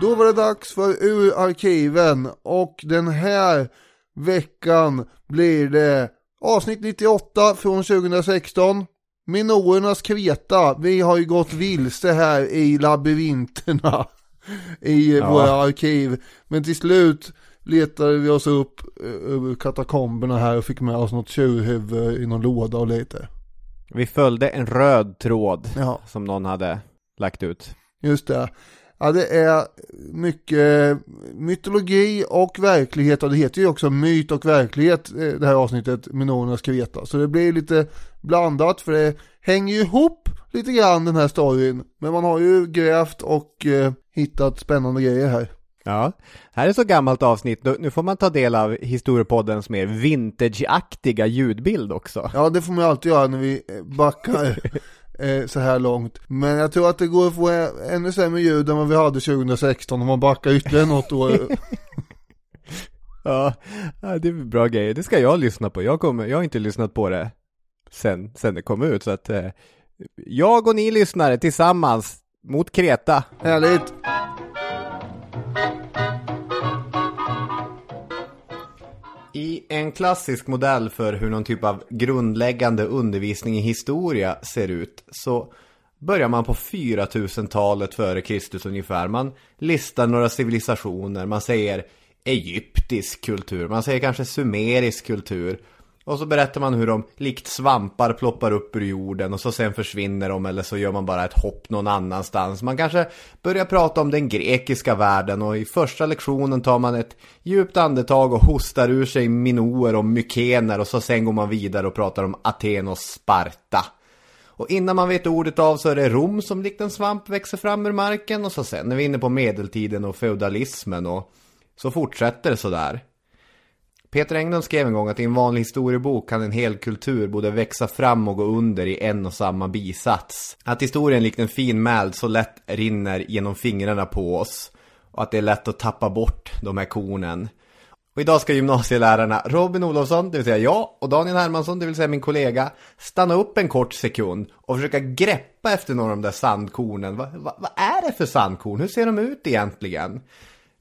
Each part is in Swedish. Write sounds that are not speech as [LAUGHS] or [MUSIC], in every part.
Då var det dags för Ur arkiven och den här veckan blir det avsnitt 98 från 2016. Minorernas Kreta, vi har ju gått vilse här i labyrinterna [LAUGHS] i Ja. våra arkiv. Men till slut letade vi oss upp eh, ur katakomberna här och fick med oss något tjurhuvud i någon låda och lite. Vi följde en röd tråd Ja. som någon hade lagt ut. Just det. Ja, det är mycket mytologi och verklighet och det heter ju också myt och verklighet eh, det här avsnittet Minorernas Kreta. Så det blir lite blandat för det hänger ju ihop lite grann den här storyn. Men man har ju grävt och eh, hittat spännande grejer här. Ja, här är så gammalt avsnitt. Nu får man ta del av historiepoddens mer vintageaktiga ljudbild också. Ja, det får man alltid göra när vi eh, backar [LAUGHS] eh, så här långt. Men jag tror att det går att få ä- ännu sämre ljud än vad vi hade 2016 om man backar ytterligare något år. [LAUGHS] Ja, det är bra grejer. Det ska jag lyssna på. Jag, kommer, jag har inte lyssnat på det sen, sen det kom ut. Så att eh, jag och ni lyssnare tillsammans mot Kreta. Härligt! I en klassisk modell för hur någon typ av grundläggande undervisning i historia ser ut så börjar man på 4000-talet före Kristus ungefär. Man listar några civilisationer, man säger egyptisk kultur, man säger kanske sumerisk kultur. Och så berättar man hur de likt svampar ploppar upp ur jorden och så sen försvinner de eller så gör man bara ett hopp någon annanstans. Man kanske börjar prata om den grekiska världen och i första lektionen tar man ett djupt andetag och hostar ur sig minoer och mykener och så sen går man vidare och pratar om Aten och Sparta. Och innan man vet ordet av så är det Rom som likt en svamp växer fram ur marken och så sen är vi inne på medeltiden och feudalismen och så fortsätter det sådär. Peter Englund skrev en gång att i en vanlig historiebok kan en hel kultur både växa fram och gå under i en och samma bisats. Att historien likt en fin mäld så lätt rinner genom fingrarna på oss. Och att det är lätt att tappa bort de här kornen. Och idag ska gymnasielärarna Robin Olofsson, det vill säga jag, och Daniel Hermansson, det vill säga min kollega, stanna upp en kort sekund och försöka greppa efter några av de där sandkornen. Vad va, vad är det för sandkorn? Hur ser de ut egentligen?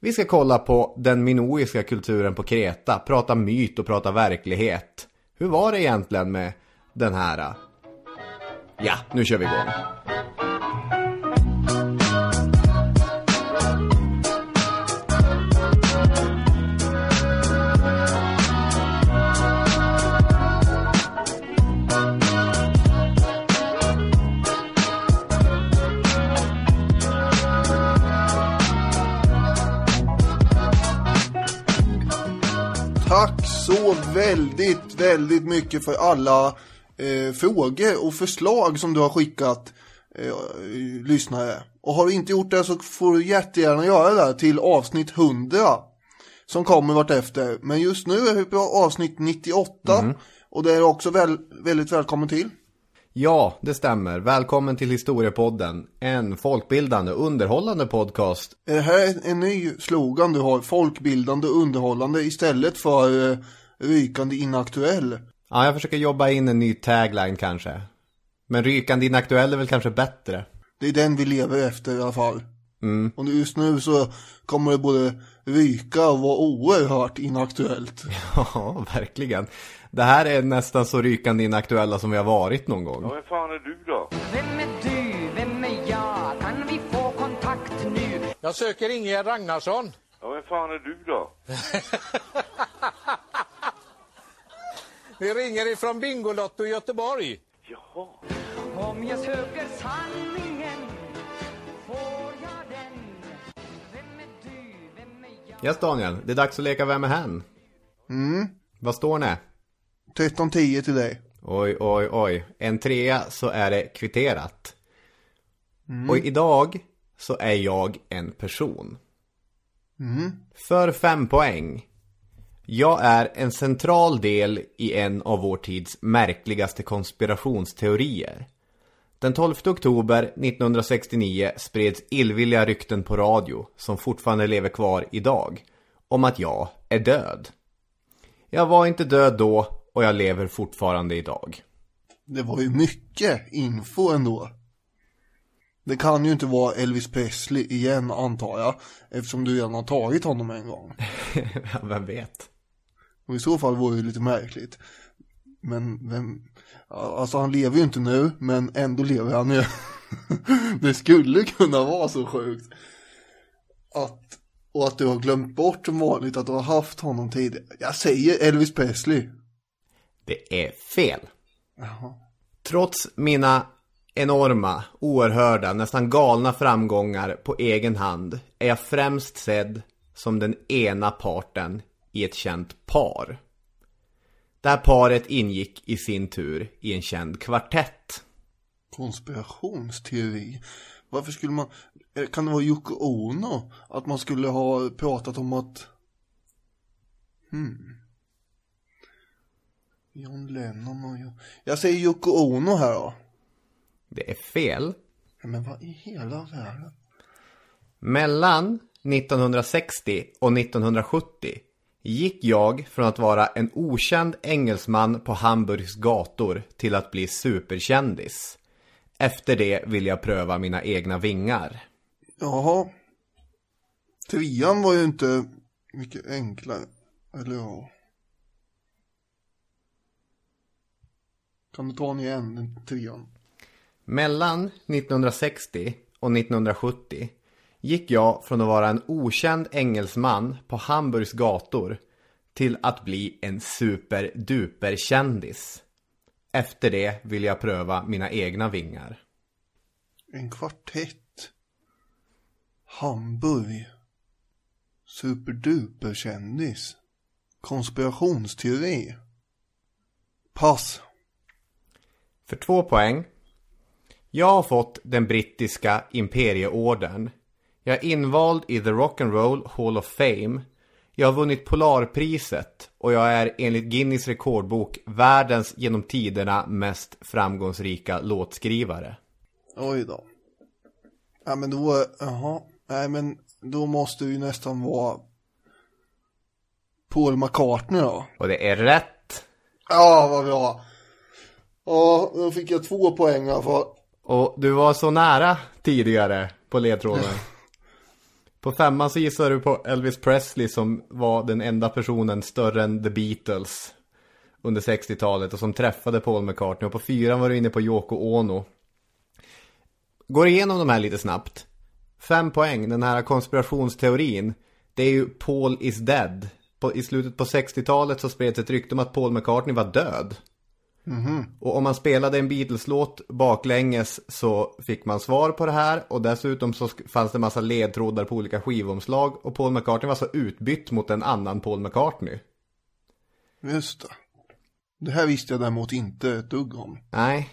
Vi ska kolla på den minoiska kulturen på Kreta, prata myt och prata verklighet. Hur var det egentligen med den här? Ja, nu kör vi igång. Så väldigt, väldigt mycket för alla eh, frågor och förslag som du har skickat eh, lyssnare. Och har du inte gjort det så får du jättegärna göra det till avsnitt 100 som kommer vartefter. Men just nu är vi på avsnitt 98 och det är också väl, väldigt välkommen till. Ja, det stämmer. Välkommen till Historiepodden. En folkbildande, underhållande podcast. Är det här en, en ny slogan du har? Folkbildande underhållande istället för eh, rykande inaktuell. Ja, jag försöker jobba in en ny tagline kanske. Men rykande inaktuell är väl kanske bättre. Det är den vi lever efter i alla fall. Och just nu så kommer det både ryka och vara oerhört inaktuellt. [LAUGHS] Ja, verkligen. Det här är nästan så rykande inaktuella som vi har varit någon gång. Ja, vem fan är du då? Vem är du? Vem är jag? Kan vi få kontakt nu? Jag söker Ingegerd Ragnarsson. Ja, vem fan är du då? [LAUGHS] Vi ringer ifrån Bingolotto i Göteborg. Jaha. Om jag söker sanningen får jag den Vem är du? Vem är jag? Yes Daniel, det är dags att leka Vem är hen? Mm. Vad står ni? 13.10 till dig. Oj, oj, oj. En trea så är det kvitterat. Och idag så är jag en person. För fem poäng. Jag är en central del i en av vår tids märkligaste konspirationsteorier. Den 12 oktober 1969 spreds illvilliga rykten på radio, som fortfarande lever kvar idag, om att jag är död. Jag var inte död då och jag lever fortfarande idag. Det var ju mycket info ändå. Det kan ju inte vara Elvis Presley igen antar jag. Eftersom du redan har tagit honom en gång. [LAUGHS] Ja, Vem vet? Och i så fall vore det lite märkligt. Men vem, alltså han lever ju inte nu, men ändå lever han ju. [LAUGHS] det skulle kunna vara så sjukt. Att, och att du har glömt bort som vanligt att du har haft honom tidigare. Jag säger Elvis Presley. Det är fel. Jaha. Trots mina enorma, oerhörda, nästan galna framgångar på egen hand är jag främst sedd som den ena parten i ett känt par. Det här paret ingick i sin tur i en känd kvartett. Konspirationsteori. Varför skulle man, eh, kan det vara Yoko Ono? Att man skulle ha pratat om att, hmm. John Lennon och jag. Jag säger Yoko Ono här då. Det är fel. Men vad i hela världen? Mellan 1960 och 1970 gick jag från att vara en okänd engelsman på Hamburgs gator till att bli superkändis. Efter det vill jag pröva mina egna vingar. Jaha. Trean var ju inte mycket enklare. Eller ja. Kan du ta den igen, den trean? Mellan 1960 och 1970 gick jag från att vara en okänd engelsman på Hamburgs gator till att bli en superduper kändis. Efter det vill jag pröva mina egna vingar. En kvartett. Hamburg. Superduperkändis. Konspirationsteori. Pass. För två poäng. Jag har fått den brittiska imperieorden. Jag är invald i The Rock'n'Roll Hall of Fame. Jag har vunnit Polarpriset och jag är enligt Guinness rekordbok världens genom tiderna mest framgångsrika låtskrivare. Oj då. Ja men då, jaha. Nej men då måste det ju nästan vara Paul McCartney då. Och det är rätt. Ja, vad bra. Ja, då fick jag två poäng i alla fall. Och du var så nära tidigare på ledtråden. [LAUGHS] På femman så gissade du på Elvis Presley som var den enda personen större än The Beatles under 60-talet och som träffade Paul McCartney. Och på fyran var du inne på Yoko Ono. Går igenom de här lite snabbt. Fem poäng, den här konspirationsteorin. Det är ju Paul is dead. På, I slutet på 60-talet så spreds ett rykte om att Paul McCartney var död. Och om man spelade en Beatles-låt baklänges så fick man svar på det här. Och dessutom så fanns det massa ledtrådar på olika skivomslag. Och Paul McCartney var så utbytt mot en annan Paul McCartney. Just det. Det här visste jag däremot inte ett dugg om. Nej.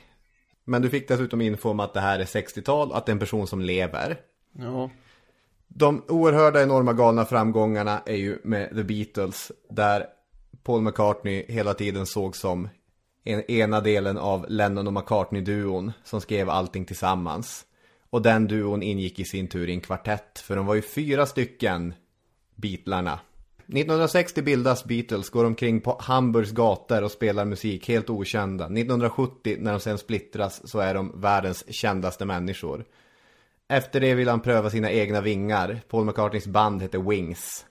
Men du fick dessutom info om att det här är 60-tal och att det är en person som lever. Ja. De oerhörda enorma galna framgångarna är ju med The Beatles. Där Paul McCartney hela tiden såg som en, ena delen av Lennon och McCartney-duon som skrev allting tillsammans. Och den duon ingick i sin tur i en kvartett. För de var ju fyra stycken Beatlarna. 1960 bildas Beatles, går omkring på Hamburgs gator och spelar musik helt okända. 1970 när de sen splittras så är de världens kändaste människor. Efter det vill han pröva sina egna vingar. Paul McCartneys band heter Wings.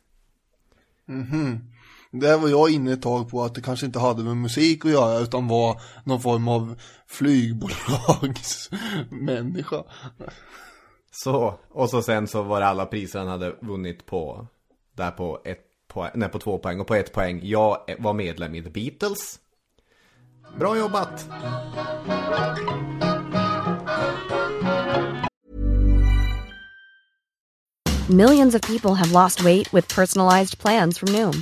Mhm. Där var jag inne ett tag på att det kanske inte hade med musik att göra utan var någon form av flygbolagsmänniska. Så, och så sen så var det alla priser han hade vunnit på, där på ett poäng, nej på två poäng och på ett poäng. Jag var medlem i The Beatles. Bra jobbat! Millions of people have lost weight with personalized plans from Noom,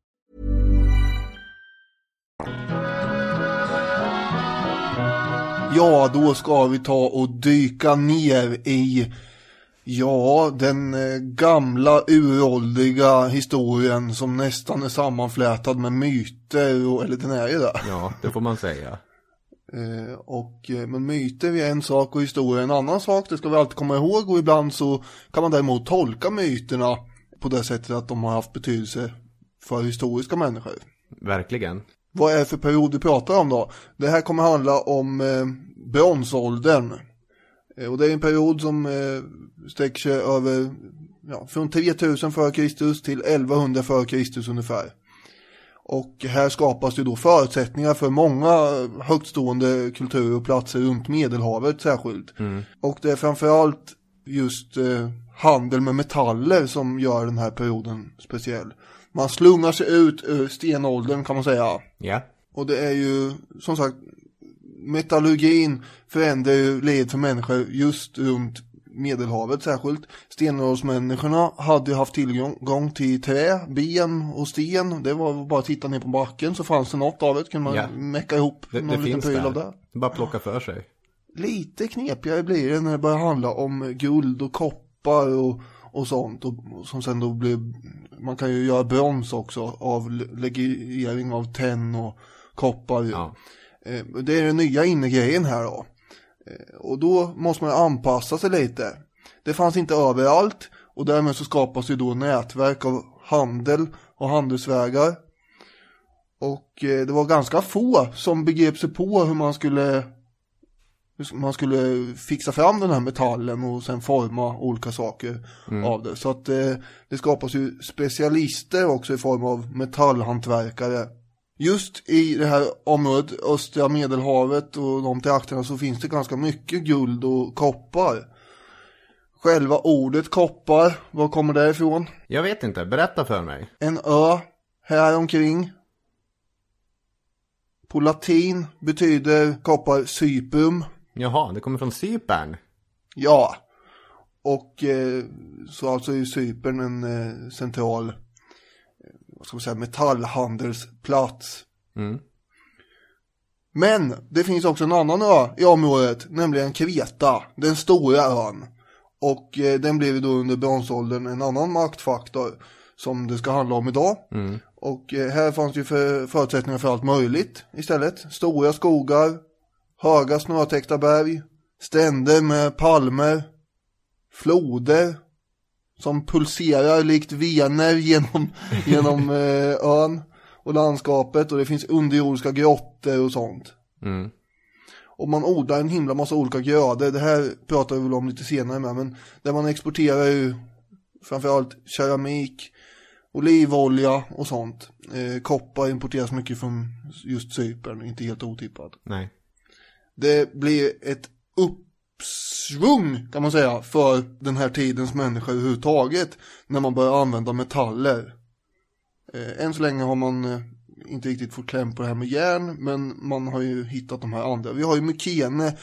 Ja, då ska vi ta och dyka ner i Ja, den eh, gamla uråldriga historien som nästan är sammanflätad med myter, och, eller den är ju det. Ja, det får man säga. Eh, och, eh, men myter är en sak och historia är en annan sak, det ska vi alltid komma ihåg och ibland så kan man däremot tolka myterna på det sättet att de har haft betydelse för historiska människor. Verkligen. Vad är det för period vi pratar om då? Det här kommer handla om eh, bronsåldern. Eh, och det är en period som eh, sträcker sig över ja, från 3000 f.Kr. till 1100 f.Kr. ungefär. Och här skapas ju då förutsättningar för många högtstående kulturer och platser runt Medelhavet särskilt. Och det är framförallt just eh, handel med metaller som gör den här perioden speciell. Man slungar sig ut ur stenåldern kan man säga. Ja. Och det är ju som sagt metallurgin förändrar ju livet för människor just runt Medelhavet särskilt. Stenåldersmänniskorna hade ju haft tillgång till trä, ben och sten. Det var bara att titta ner på backen så fanns det något av det. Kunde man Ja. mecka ihop Det, någon det liten pryl av det. Bara plocka för sig. Lite knepigare blir det när det börjar handla om guld och koppar och, och sånt. Och, som sen då blir, man kan ju göra brons också av le- legering av tenn och koppar. Ja. Eh, Det är den nya innegrejen här då. Eh, Och då måste man anpassa sig lite. Det fanns inte överallt och därmed så skapas ju då nätverk av handel och handelsvägar. Och eh, det var ganska få som begrep sig på hur man skulle man skulle fixa fram den här metallen och sen forma olika saker av det. Så att eh, det skapas ju specialister också i form av metallhantverkare. Just i det här området, östra medelhavet och de trakterna så finns det ganska mycket guld och koppar. Själva ordet koppar, var kommer det ifrån? Jag vet inte, berätta för mig. En ö här omkring. På latin betyder koppar cyprum. Jaha, det kommer från Cypern. Ja. Och eh, så alltså är Cypern en eh, central eh, vad ska man säga, metallhandelsplats. Mm. Men det finns också en annan ö i området, nämligen Kreta, den stora ön. Och eh, den blev då under bronsåldern en annan maktfaktor som det ska handla om idag. Och eh, här fanns ju för, förutsättningar för allt möjligt istället. Stora skogar, höga snötäckta berg, stränder med palmer, floder som pulserar likt vener genom, [LAUGHS] genom eh, ön och landskapet och det finns underjordiska grottor och sånt. Mm. Och man odlar en himla massa olika grödor, det här pratar vi väl om lite senare med, men där man exporterar ju framförallt keramik, olivolja och sånt. Eh, koppar importeras mycket från just Cypern, inte helt otippat. Nej. Det blir ett uppsvung kan man säga för den här tidens människor överhuvudtaget när man börjar använda metaller. Eh, än så länge har man eh, inte riktigt fått kläm på det här med järn men man har ju hittat de här andra. Vi har ju Mykene,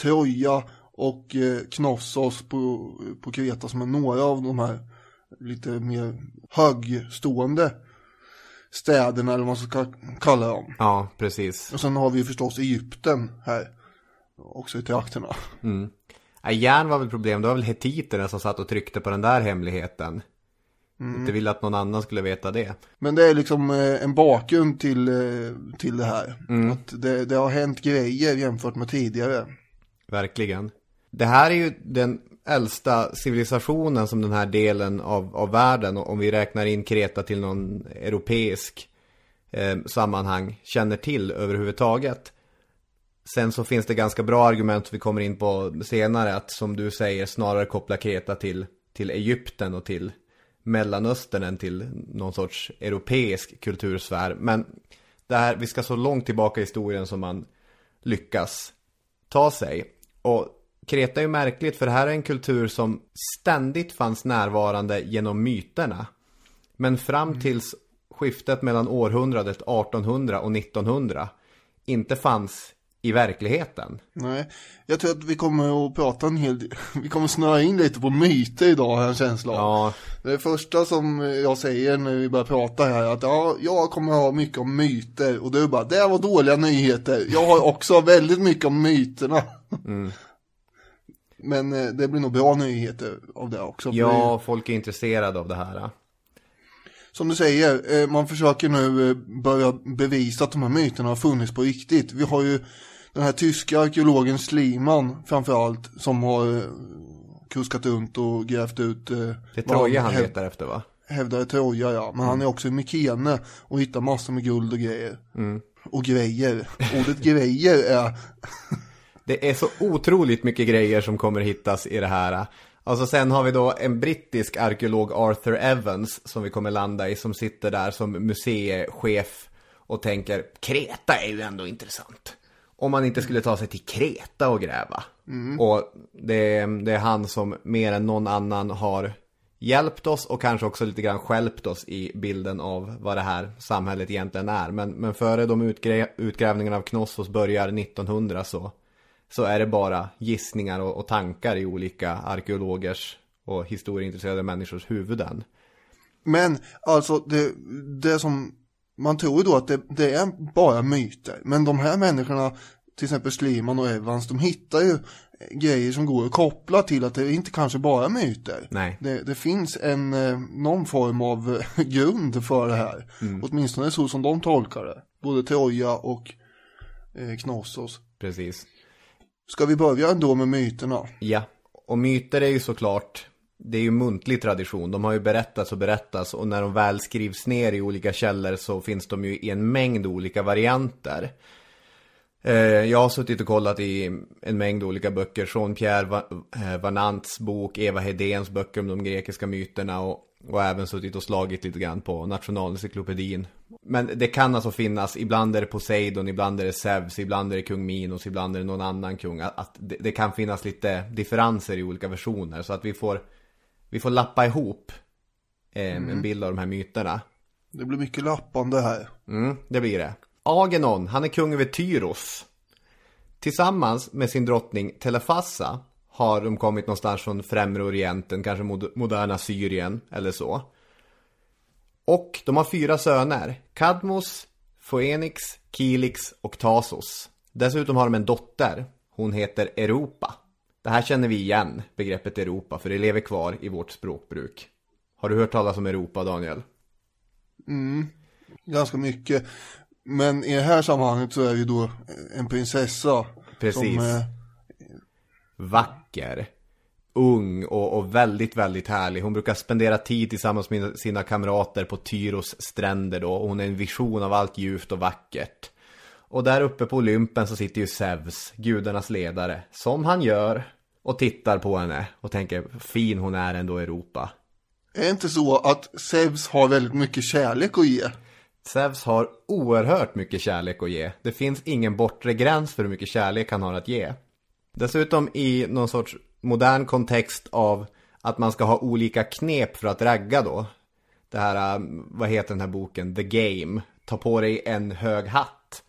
Troja och eh, Knossos på, på Kreta som är några av de här lite mer högstående städerna eller vad man ska kalla dem. Ja, precis. Och sen har vi ju förstås Egypten här. Också i trakterna. Ja, järn var väl problem, det var väl hetiterna som satt och tryckte på den där hemligheten. Inte ville att någon annan skulle veta det. Men det är liksom eh, en bakgrund till, eh, till det här. Att det, det har hänt grejer jämfört med tidigare. Verkligen. Det här är ju den äldsta civilisationen som den här delen av, av världen, om vi räknar in Kreta till någon europeisk eh, sammanhang, känner till överhuvudtaget. Sen så finns det ganska bra argument som vi kommer in på senare, att som du säger snarare koppla Kreta till, till Egypten och till Mellanöstern än till någon sorts europeisk kultursfär. Men det här, vi ska så långt tillbaka i historien som man lyckas ta sig. Och Kreta är ju märkligt för det här är en kultur som ständigt fanns närvarande genom myterna. Men fram tills skiftet mellan århundradet 1800 och 1900 inte fanns i verkligheten. Nej, jag tror att vi kommer att prata en hel del, [LAUGHS] vi kommer snöa in lite på myter idag har jag en känsla av. Ja, Det första som jag säger när vi börjar prata här är att ja, jag kommer ha mycket om myter och du bara, det var dåliga nyheter. Jag har också väldigt mycket om myterna. [LAUGHS] Men eh, det blir nog bra nyheter av det också. ja, folk är intresserade av det här. Som du säger, eh, man försöker nu eh, börja bevisa att de här myterna har funnits på riktigt. Vi har ju den här tyska arkeologen Schliemann framförallt som har kuskat runt och grävt ut. Det är Troja han letar efter va? Hävdar Troja ja, men han är också i Mykene och hittar massor med guld och grejer. Och grejer, ordet grejer är, Det är så otroligt mycket grejer som kommer hittas i det här. Alltså sen har vi då en brittisk arkeolog Arthur Evans som vi kommer landa i som sitter där som museichef och tänker Kreta är ju ändå intressant. Om man inte skulle ta sig till Kreta och gräva. Och det är, det är han som mer än någon annan har hjälpt oss och kanske också lite grann skälpt oss i bilden av vad det här samhället egentligen är. Men, men före de utgrä, utgrävningarna av Knossos börjar 1900 så, så är det bara gissningar och, och tankar i olika arkeologers och historieintresserade människors huvuden. men alltså det, det som, man tror då att det, det är bara myter. Men de här människorna, till exempel Schliemann och Evans, de hittar ju grejer som går att koppla till att det inte kanske bara är myter. Nej. Det, det finns en, eh, någon form av eh, grund för det här. Åtminstone så som de tolkar det. Både Troja och eh, Knossos. Precis. Ska vi börja ändå med myterna? Ja, och myter är ju såklart, det är ju muntlig tradition. De har ju berättats och berättats och när de väl skrivs ner i olika källor så finns de ju i en mängd olika varianter. Eh, jag har suttit och kollat i en mängd olika böcker. Från Pierre eh, Vanants bok, Eva Hedéns böcker om de grekiska myterna och, och även suttit och slagit lite grann på Nationalencyklopedin. Men det kan alltså finnas, ibland är det Poseidon, ibland är det Zeus, ibland är det kung Minos, ibland är det någon annan kung. Att, det, det kan finnas lite differenser i olika versioner så att vi får, vi får lappa ihop eh, en bild av de här myterna. Det blir mycket lappande här. Mm, det blir det. Agenon, han är kung över Tyros. Tillsammans med sin drottning Telefassa har de kommit någonstans från främre orienten, kanske mod- moderna Syrien eller så. Och de har fyra söner, Kadmos, Phoenix, Kilix och Tasos. Dessutom har de en dotter, hon heter Europa. Det här känner vi igen, begreppet Europa, för det lever kvar i vårt språkbruk. Har du hört talas om Europa, Daniel? Ganska mycket. Men i det här sammanhanget så är det ju då en prinsessa. Precis. Som, eh, vacker, ung och, och väldigt, väldigt härlig. Hon brukar spendera tid tillsammans med sina kamrater på Tyros stränder då. Och hon är en vision av allt ljuvt och vackert. Och där uppe på Olympen så sitter ju Zeus, gudarnas ledare, som han gör. Och tittar på henne och tänker, fin hon är ändå Europa. är det inte så att Zeus har väldigt mycket kärlek att ge? Zeus har oerhört mycket kärlek att ge. Det finns ingen bortre gräns för hur mycket kärlek han har att ge. Dessutom i någon sorts modern kontext av att man ska ha olika knep för att ragga då. Det här, um, vad heter den här boken? The Game. Ta på dig en hög hatt.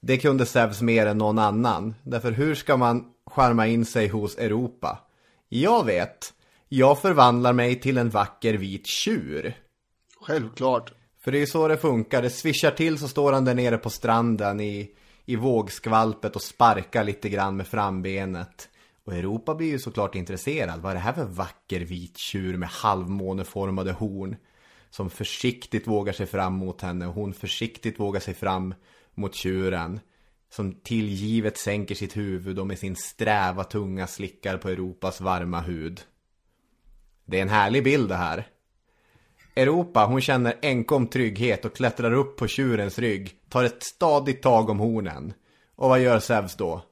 Det kunde Zeus mer än någon annan. Därför hur ska man skärma in sig hos Europa? Jag vet. Jag förvandlar mig till en vacker vit tjur. Självklart. För det är ju så det funkar. Det svischar till så står han där nere på stranden i, i vågskvalpet och sparkar lite grann med frambenet. Och Europa blir ju såklart intresserad. Vad är det här för vacker vit tjur med halvmåneformade horn? Som försiktigt vågar sig fram mot henne och hon försiktigt vågar sig fram mot tjuren. som tillgivet sänker sitt huvud och med sin sträva tunga slickar på Europas varma hud. Det är en härlig bild det här. Europa, hon känner enkom trygghet och klättrar upp på tjurens rygg, tar ett stadigt tag om hornen. Och vad gör Zeus då?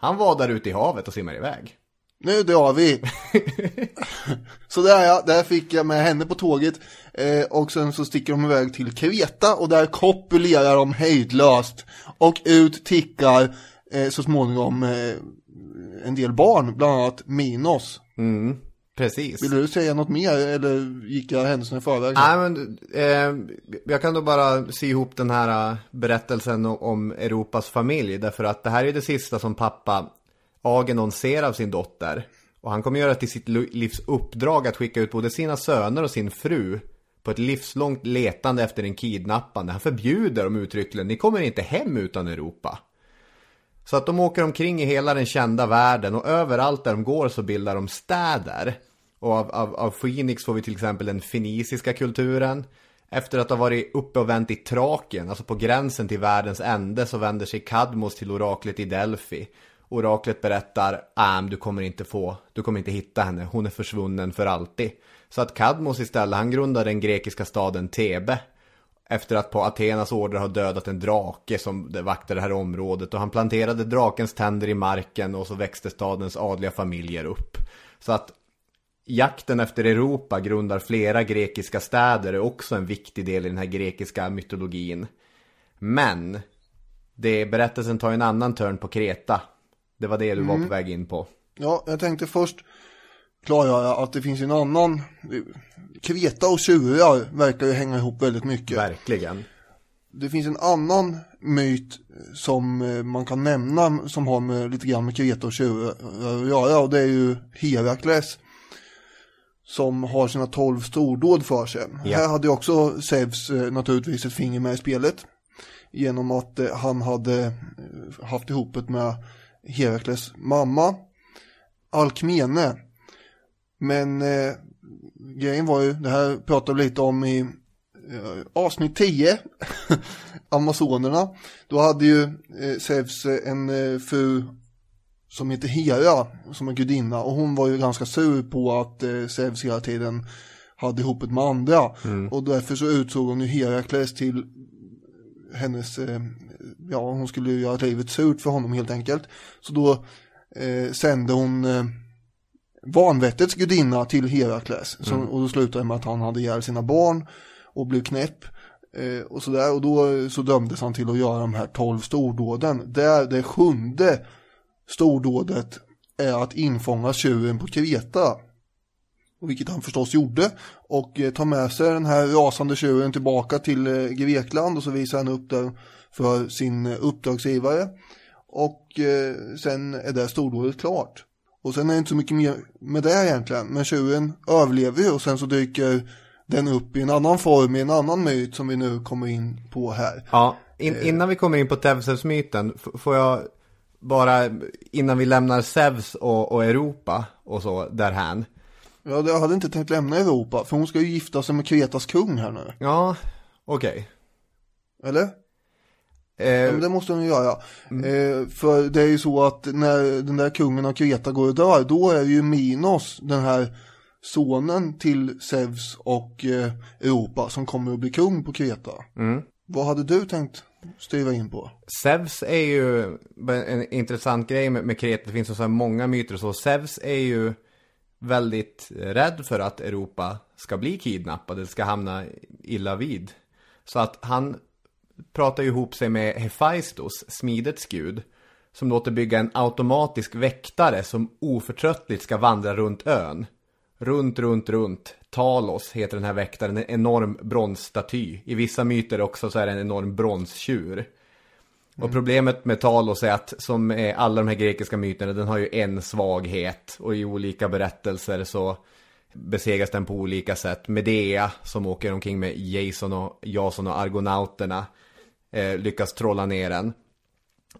Han vadar ut i havet och simmar iväg. Nu drar vi. [LAUGHS] så där ja, där fick jag med henne på tåget. Eh, och sen så sticker de iväg till Kreta och där kopulerar de hejdlöst. Och ut tickar eh, så småningom eh, en del barn, bland annat Minos. Mm, precis. Vill du säga något mer eller gick jag händelserna i förväg? Nej men, eh, jag kan då bara sy ihop den här eh, berättelsen om Europas familj. Därför att det här är det sista som pappa Agenon ser av sin dotter. Och han kommer göra till sitt livs uppdrag att skicka ut både sina söner och sin fru på ett livslångt letande efter en kidnappande. Han förbjuder dem uttryckligen, ni kommer inte hem utan Europa. Så att de åker omkring i hela den kända världen och överallt där de går så bildar de städer. Och av, av, av Phoenix får vi till exempel den feniciska kulturen. Efter att ha varit uppe och vänt i traken alltså på gränsen till världens ände, så vänder sig Kadmos till oraklet i Delphi. Oraklet berättar, äm, du kommer inte få, du kommer inte hitta henne, hon är försvunnen för alltid. Så att Kadmos istället, han grundar den grekiska staden Thebe. Efter att på Athenas order ha dödat en drake som vaktar det här området. Och han planterade drakens tänder i marken och så växte stadens adliga familjer upp. Så att jakten efter Europa grundar flera grekiska städer är också en viktig del i den här grekiska mytologin. Men det, berättelsen tar en annan törn på Kreta. Det var det du var på väg in på. Ja, jag tänkte först klargöra att det finns en annan. Kreta och tjurar verkar ju hänga ihop väldigt mycket. Verkligen. Det finns en annan myt som eh, man kan nämna som har med, lite grann med Kreta och tjurar att göra och det är ju Herakles. Som har sina tolv stordåd för sig. Ja. Här hade också Zeus eh, naturligtvis ett finger med i spelet. Genom att eh, han hade eh, haft ihop det med Herakles mamma. Alkmene. Men eh, grejen var ju, det här pratade vi lite om i eh, avsnitt 10, [LAUGHS] Amazonerna. Då hade ju eh, Zeus en eh, fru som heter Hera, som är gudinna. Och hon var ju ganska sur på att eh, Zeus hela tiden hade ihop med andra. Och därför så utsåg hon ju Herakles till hennes, eh, ja hon skulle ju göra livet surt för honom helt enkelt. Så då eh, sände hon eh, vanvettets gudinna till Herakles. Som, och då slutade det med att han hade ihjäl sina barn och blev knäpp. Eh, och sådär, och då så dömdes han till att göra de här tolv stordåden. Där det sjunde stordådet är att infånga tjuren på Kreta. Vilket han förstås gjorde. Och eh, tar med sig den här rasande tjuren tillbaka till eh, Grekland och så visar han upp den för sin eh, uppdragsgivare. Och sen är det stordådet klart. Och sen är det inte så mycket mer med det egentligen. Men tjuren överlever ju och sen så dyker den upp i en annan form, i en annan myt som vi nu kommer in på här. Ja, in, innan vi kommer in på Tevses-myten, får jag bara, innan vi lämnar Zeus och, och Europa och så därhän. Ja, jag hade inte tänkt lämna Europa, för hon ska ju gifta sig med Kretas kung här nu. Ja, okej. Eller? Eh, Ja, men det måste hon ju göra. Eh, för det är ju så att när den där kungen av Kreta går och dör, då är ju Minos den här sonen till Zeus och eh, Europa som kommer att bli kung på Kreta. Vad hade du tänkt styva in på? Zeus är ju en intressant grej med, med Kreta. Det finns så här många myter och så. Zeus är ju väldigt rädd för att Europa ska bli kidnappade, ska hamna illa vid. Så att han pratar ju ihop sig med Hephaistos, smidets gud. Som låter bygga en automatisk väktare som oförtröttligt ska vandra runt ön. Runt, runt, runt. Talos heter den här väktaren, en enorm bronsstaty. I vissa myter också så är det en enorm bronstjur. Och problemet med Talos är att som alla de här grekiska myterna, den har ju en svaghet. Och i olika berättelser så besegras den på olika sätt. Medea som åker omkring med Jason och Jason och argonauterna eh, lyckas trolla ner den.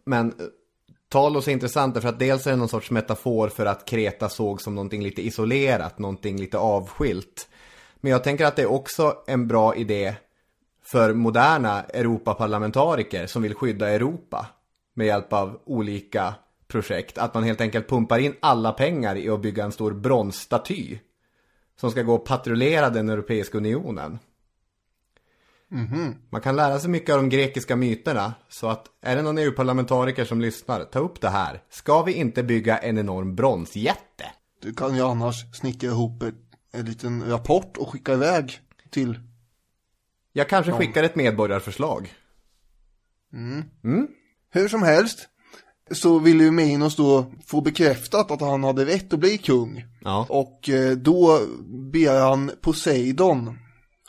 Men Talos är intressant därför att dels är det någon sorts metafor för att Kreta såg som någonting lite isolerat, någonting lite avskilt. Men jag tänker att det är också en bra idé för moderna Europaparlamentariker som vill skydda Europa. med hjälp av olika projekt. Att man helt enkelt pumpar in alla pengar i att bygga en stor bronsstaty. Som ska gå och patrullera den Europeiska Unionen. Man kan lära sig mycket av de grekiska myterna. Så att är det någon EU-parlamentariker som lyssnar, ta upp det här. Ska vi inte bygga en enorm bronsjätte? Du kan ju annars snickra ihop ett, en liten rapport och skicka iväg till Jag kanske skickar ett medborgarförslag. Hur som helst så ville ju Minos då få bekräftat att han hade rätt att bli kung. Ja. Och eh, då ber han Poseidon,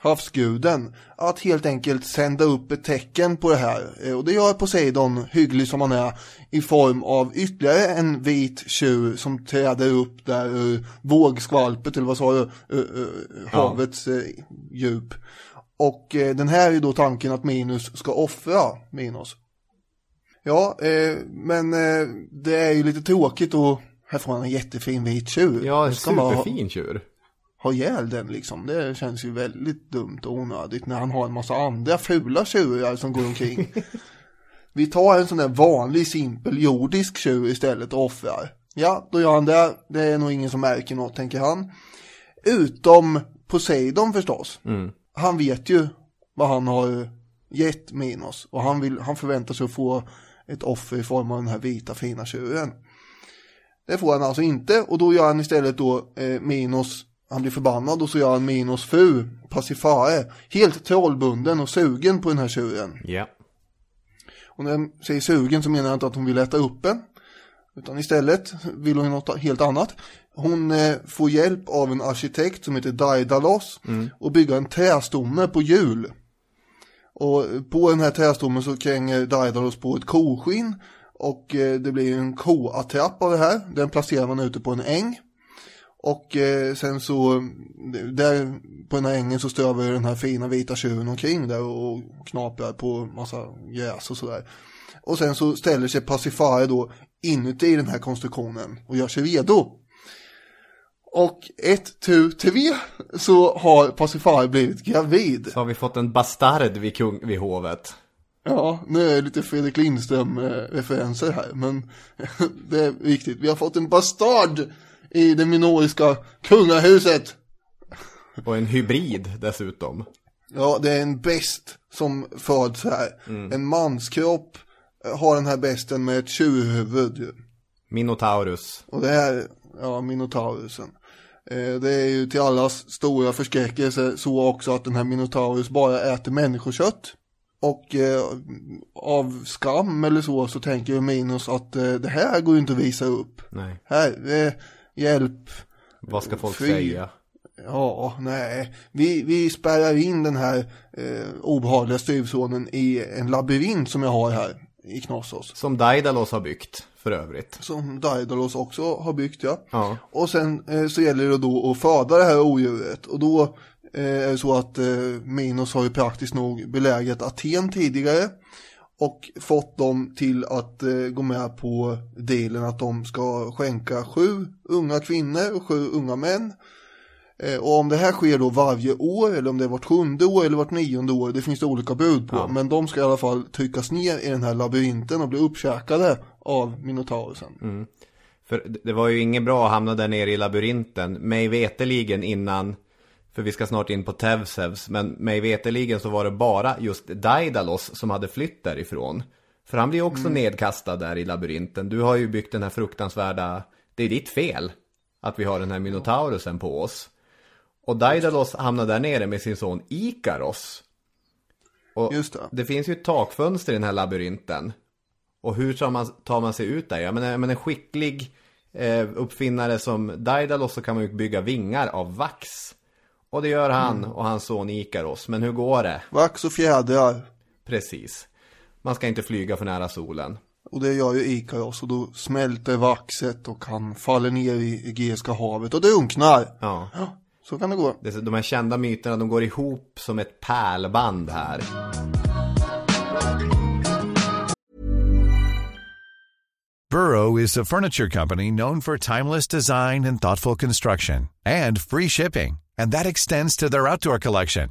havsguden, att helt enkelt sända upp ett tecken på det här. Eh, Och det gör Poseidon, hygglig som han är, i form av ytterligare en vit tjur som träder upp där ur vågskvalpet, eller vad sa du, havets eh, djup. Och eh, den här är då tanken att Minus ska offra Minos. Ja, men det är ju lite tråkigt och här får han en jättefin vit tjur. Ja, en superfin tjur. Ha ihjäl den liksom. Det känns ju väldigt dumt och onödigt när han har en massa andra fula tjurar som går omkring. [LAUGHS] Vi tar en sån där vanlig simpel jordisk tjur istället och offrar. Ja, då gör han det. Det är nog ingen som märker något, tänker han. Utom Poseidon förstås. Han vet ju vad han har gett Minos. Och han, vill, han förväntar sig att få ett offer i form av den här vita fina tjuren. Det får han alltså inte och då gör han istället då eh, Minos, han blir förbannad och så gör han Minos fru, Pacifae, helt trollbunden och sugen på den här tjuren. Ja. Och när jag säger sugen så menar jag inte att hon vill äta upp den. Utan istället vill hon något helt annat. Hon eh, får hjälp av en arkitekt som heter Daidalos och bygga en trästomme på hjul. Och på den här trästommen så kränger Daidalos på ett koskinn. Och eh, det blir en koattrapp av det här. Den placerar man ute på en äng. Och eh, sen så, där på den här ängen så strövar den här fina vita tjuren omkring där och knaprar på massa gräs och sådär. Och sen så ställer sig Pacifae då inuti den här konstruktionen och gör sig redo. Och ett, tu, tre så har Pacifae blivit gravid. Så har vi fått en bastard vid, kung, vid hovet. Ja, nu är det lite Fredrik Lindström-referenser här, men [LAUGHS] det är viktigt. Vi har fått en bastard i det minoriska kungahuset. Och en hybrid dessutom. Ja, det är en best som föds här. En manskropp eh, har den här besten med ett tjurhuvud. Minotaurus. Och det här, ja, minotaurusen. Eh, Det är ju till allas stora förskräckelse så också att den här minotaurus bara äter människokött. Och eh, av skam eller så så tänker ju Minos att eh, det här går ju inte att visa upp. Nej. Här, eh, hjälp. Vad ska folk Fy. säga? Ja, nej. Vi, vi spärrar in den här eh, obehagliga styvsonen i en labyrint som jag har här i Knossos. Som Daidalos har byggt, för övrigt. Som Daidalos också har byggt, ja. Ja. Och sen eh, så gäller det då att föda det här odjuret. Och då eh, är det så att eh, Minos har ju praktiskt nog belägrat Aten tidigare. Och fått dem till att eh, gå med på dealen att de ska skänka sju unga kvinnor och sju unga män. Eh, och om det här sker då varje år eller om det är vart sjunde år eller vart nionde år, det finns det olika bud på. Men de ska i alla fall tryckas ner i den här labyrinten och bli uppkäkade av Minotaurusen. För det- det var ju inget bra att hamna där nere i labyrinten. Mig veteligen innan, för vi ska snart in på Tevsevs, men mig veteligen så var det bara just Daidalos som hade flytt därifrån. För han blir också nedkastad där i labyrinten. Du har ju byggt den här fruktansvärda, det är ditt fel att vi har den här Minotaurusen på oss. Och Daidalos hamnar där nere med sin son Ikaros. Och Just det. det finns ju ett takfönster i den här labyrinten. Och hur tar man, tar man sig ut där? Jag menar, jag menar en skicklig eh, uppfinnare som Daidalos så kan man ju bygga vingar av vax. Och det gör han och hans son Ikaros. Men hur går det? Vax och fjädrar. Precis. Man ska inte flyga för nära solen. Och det gör ju Ikaros och då smälter vaxet och han faller ner i Egeiska havet och drunknar. Ja. Så kan det gå. Det- De här kända myterna, de går ihop som ett pärlband här. Burrow is a furniture company known for timeless design and thoughtful construction and free shipping, and that extends to their outdoor collection.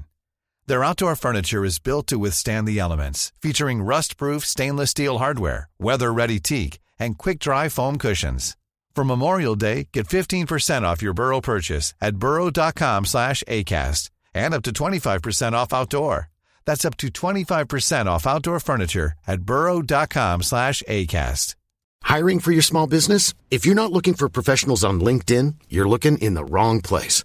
Their outdoor furniture is built to withstand the elements, featuring rust-proof stainless steel hardware, weather-ready teak, and quick-dry foam cushions. For Memorial Day, get 15% off your Burrow purchase at burrow.com slash ACAST and up to 25% off outdoor. That's up to 25% off outdoor furniture at burrow.com slash ACAST. Hiring for your small business? If you're not looking for professionals on LinkedIn, you're looking in the wrong place.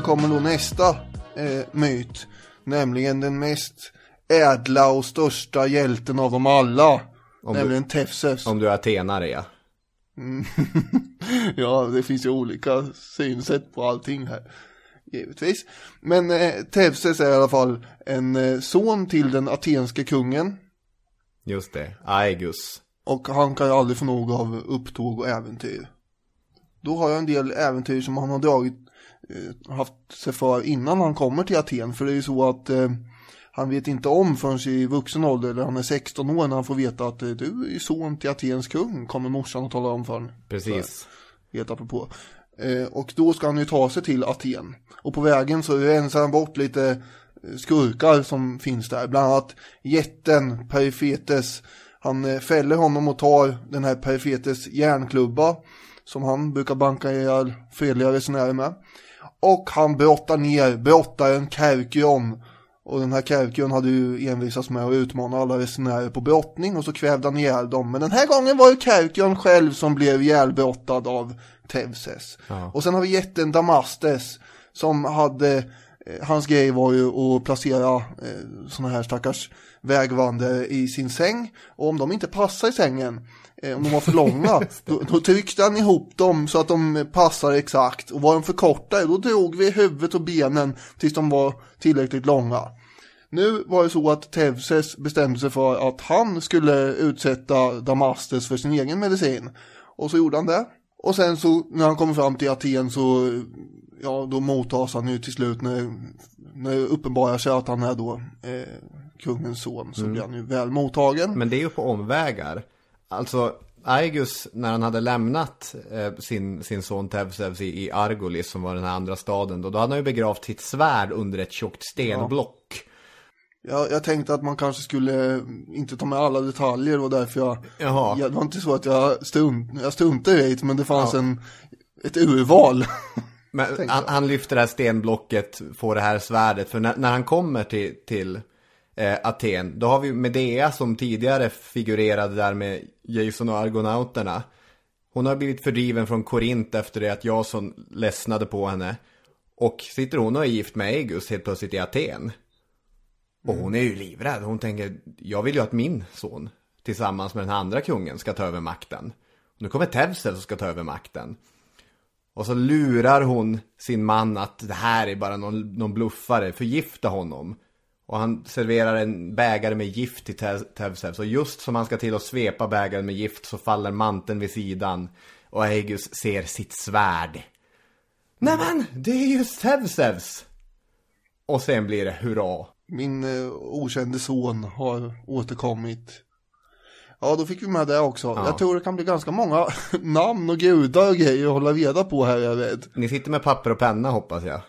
Nu kommer då nästa eh, myt. Nämligen den mest ädla och största hjälten av dem alla. Om nämligen Tefses. Om du är atenare ja. [LAUGHS] ja, det finns ju olika synsätt på allting här. Givetvis. Men eh, Tevses är i alla fall en eh, son till den atenske kungen. Just det, Aegus. Och han kan ju aldrig få nog av upptåg och äventyr. Då har jag en del äventyr som han har dragit, haft sig för innan han kommer till Aten. För det är ju så att eh, han vet inte om förrän i vuxen ålder, eller han är 16 år när han får veta att eh, du är son till Atens kung, kommer morsan att tala om för honom. Precis. Helt apropå. Eh, och då ska han ju ta sig till Aten. Och på vägen så rensar han bort lite eh, skurkar som finns där. Bland annat jätten Perifetes. Han eh, fäller honom och tar den här Perifetes järnklubba. Som han brukar banka ihjäl fredliga resenärer med. Och han brottar ner brottaren Kerkion. Och den här Kerkion hade ju envisats med att utmana alla resenärer på brottning och så kvävde han ihjäl dem. Men den här gången var det Kerkion själv som blev ihjälbrottad av Tevses. Ja. Och sen har vi jätten Damastes som hade, eh, hans grej var ju att placera eh, sådana här stackars vägvandrare i sin säng. Och om de inte passar i sängen, om de var för långa, [LAUGHS] då, då tryckte han ihop dem så att de passar exakt. Och var de för korta, då drog vi huvudet och benen tills de var tillräckligt långa. Nu var det så att Tevses bestämde sig för att han skulle utsätta Damastes för sin egen medicin. Och så gjorde han det. Och sen så när han kommer fram till Aten så, ja då mottas han ju till slut när, när det uppenbarar sig att han är då eh, kungens son så blir han ju väl mottagen. Men det är ju på omvägar. Alltså, Aegus, när han hade lämnat eh, sin, sin son Tevsevs i, i Argolis, som var den här andra staden, då, då hade han ju begravt sitt svärd under ett tjockt stenblock. Jag, jag tänkte att man kanske skulle inte ta med alla detaljer och därför jag, Jaha. jag det var inte så att jag, stunt, jag struntade i det men det fanns en, ett urval. Men [LAUGHS] han, han lyfter det här stenblocket, får det här svärdet. För när, när han kommer till, till eh, Aten, då har vi Medea som tidigare figurerade där med Jason och Argonauterna. Hon har blivit fördriven från Korint efter det att Jason ledsnade på henne. Och sitter hon och är gift med Aegus helt plötsligt i Aten. Och hon är ju livrädd. Hon tänker, jag vill ju att min son tillsammans med den andra kungen ska ta över makten. Nu kommer Tevsel som ska ta över makten. Och så lurar hon sin man att det här är bara någon, någon bluffare, förgifta honom. Och han serverar en bägare med gift till Te- Tevsev. Så just som han ska till att svepa bägaren med gift så faller manteln vid sidan. Och Aegus ser sitt svärd. Nämen, det är ju Tevsevs! Och sen blir det hurra. Min eh, okände son har återkommit. Ja, då fick vi med det också. Ja. Jag tror det kan bli ganska många [LAUGHS] namn och gudar och grejer att hålla reda på här, jag vet. Ni sitter med papper och penna hoppas jag.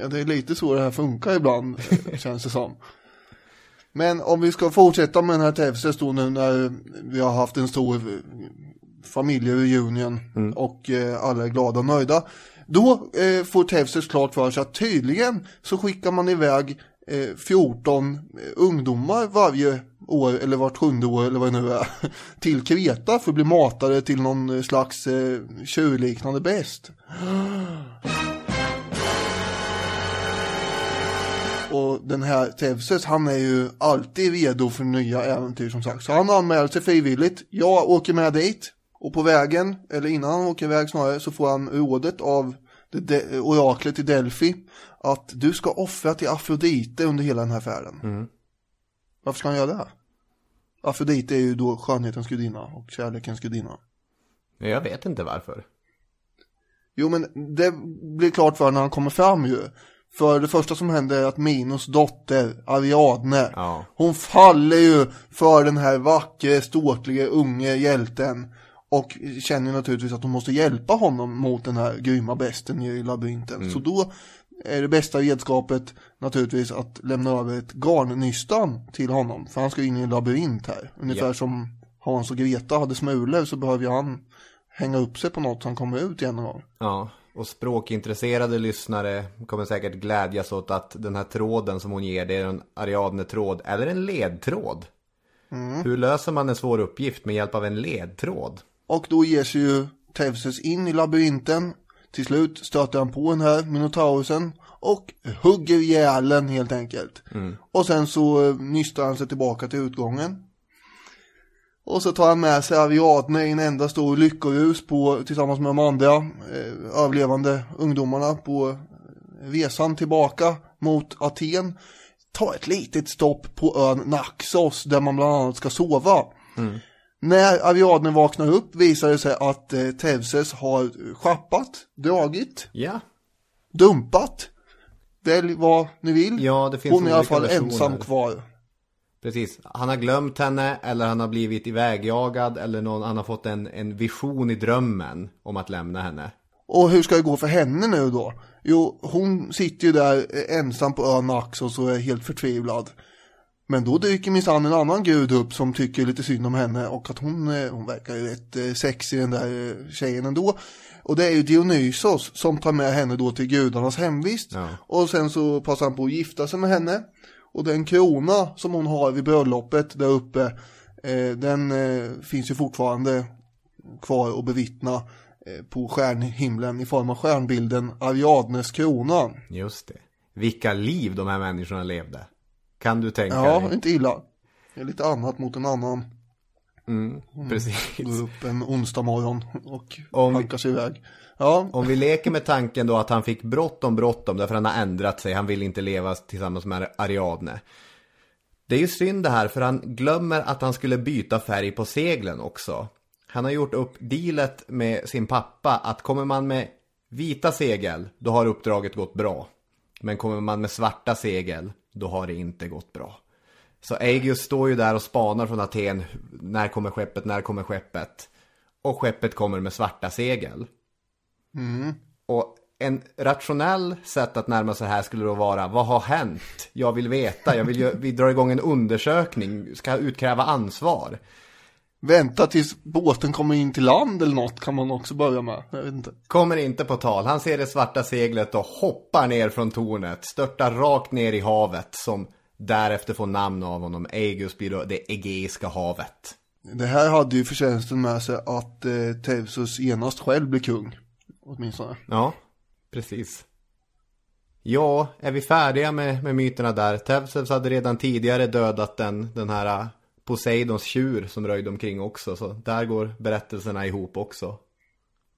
Ja, det är lite så det här funkar ibland, [LAUGHS] känns det som. Men om vi ska fortsätta med den här Tevses då nu när vi har haft en stor familjereunion och eh, alla är glada och nöjda. Då eh, får Tevses klart för sig att tydligen så skickar man iväg eh, 14 eh, ungdomar varje år eller vart sjunde år eller vad det nu är [LAUGHS] till Kreta för att bli matade till någon slags eh, tjurliknande bäst. [GASPS] Och den här Tevses, han är ju alltid redo för nya äventyr som sagt. Så han anmäler sig frivilligt. Jag åker med dit. Och på vägen, eller innan han åker iväg snarare, så får han rådet av det de- oraklet i Delphi att du ska offra till Afrodite under hela den här färden. Varför ska han göra det? Afrodite är ju då skönhetens gudinna och kärlekens gudinna. Jag vet inte varför. Jo men det blir klart för när han kommer fram ju. För det första som händer är att Minos dotter, Ariadne, Ja. hon faller ju för den här vackra, ståtliga, unge hjälten. Och känner naturligtvis att hon måste hjälpa honom mot den här grymma besten i labyrinten. Så då är det bästa redskapet naturligtvis att lämna över ett garnnystan till honom. För han ska in i en labyrint här. Ungefär Ja. som Hans och Greta hade smulor så behöver han hänga upp sig på något så han kommer ut igen någon gång. Ja, och språkintresserade lyssnare kommer säkert glädjas åt att den här tråden som hon ger, det är en Ariadne-tråd eller en ledtråd. Hur löser man en svår uppgift med hjälp av en ledtråd? Och då ger sig ju Tevses in i labyrinten. Till slut stöter han på den här Minotaurusen och hugger ihjäl den helt enkelt. Och sen så eh, nystar han sig tillbaka till utgången. Och så tar han med sig Ariadne i en enda stor lyckorus på, tillsammans med de andra eh, överlevande ungdomarna på resan tillbaka mot Aten. Ta ett litet stopp på ön Naxos där man bland annat ska sova. När Ariadne vaknar upp visar det sig att eh, Tevses har schappat, dragit, Ja, dumpat. Välj vad ni vill. Ja, det finns Hon är i alla fall ensam kvar. Precis. Han har glömt henne eller han har blivit ivägjagad eller någon, han har fått en, en vision i drömmen om att lämna henne. Och hur ska det gå för henne nu då? Jo, hon sitter ju där eh, ensam på ön Naxos och är helt förtvivlad. Men då dyker minsann en annan gud upp som tycker lite synd om henne och att hon, eh, hon verkar ju rätt eh, sexig den där tjejen ändå. Och det är ju Dionysos som tar med henne då till gudarnas hemvist. Ja. Och sen så passar han på att gifta sig med henne. Och den krona som hon har vid bröllopet där uppe, eh, den eh, finns ju fortfarande kvar att bevittna eh, på stjärnhimlen i form av stjärnbilden Ariadnes krona. Just det. Vilka liv de här människorna levde. Kan du tänka Ja, dig? inte illa. Det är lite annat mot en annan. Mm, precis. Går upp en onsdag morgon och Om- hankar sig iväg. Ja, Om vi leker med tanken då att han fick bråttom, bråttom därför han har ändrat sig. Han vill inte leva tillsammans med Ariadne. Det är ju synd det här för han glömmer att han skulle byta färg på seglen också. Han har gjort upp dealet med sin pappa att kommer man med vita segel, då har uppdraget gått bra. Men kommer man med svarta segel, då har det inte gått bra. Så Aegeus står ju där och spanar från Aten. När kommer skeppet? När kommer skeppet? Och skeppet kommer med svarta segel. Och en rationell sätt att närma sig det här skulle då vara, vad har hänt? Jag vill veta, jag vill ju, vi drar igång en undersökning, ska utkräva ansvar. vänta tills båten kommer in till land eller något kan man också börja med. Jag vet inte. Kommer inte på tal, han ser det svarta seglet och hoppar ner från tornet, störtar rakt ner i havet som därefter får namn av honom. Aegeus blir då det Egeiska havet. Det här hade ju förtjänsten med sig att eh, Teusus genast själv blev kung. Åtminstone. Ja, precis. Ja, är vi färdiga med, med myterna där? Tevses hade redan tidigare dödat den, den här äh, Poseidons tjur som röjde omkring också. Så där går berättelserna ihop också.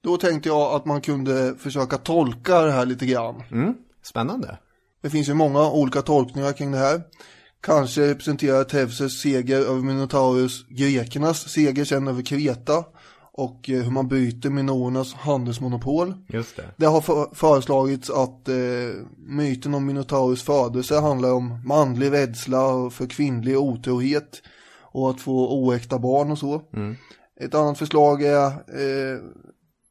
Då tänkte jag att man kunde försöka tolka det här lite grann. Mm, spännande. Det finns ju många olika tolkningar kring det här. Kanske representerar Teuses seger över Minotaurus grekernas seger sen över Kreta och eh, hur man byter minorernas handelsmonopol. Just det. Det har för- föreslagits att eh, myten om Minotaurus födelse handlar om manlig rädsla för kvinnlig otrohet och att få oäkta barn och så. Ett annat förslag är eh,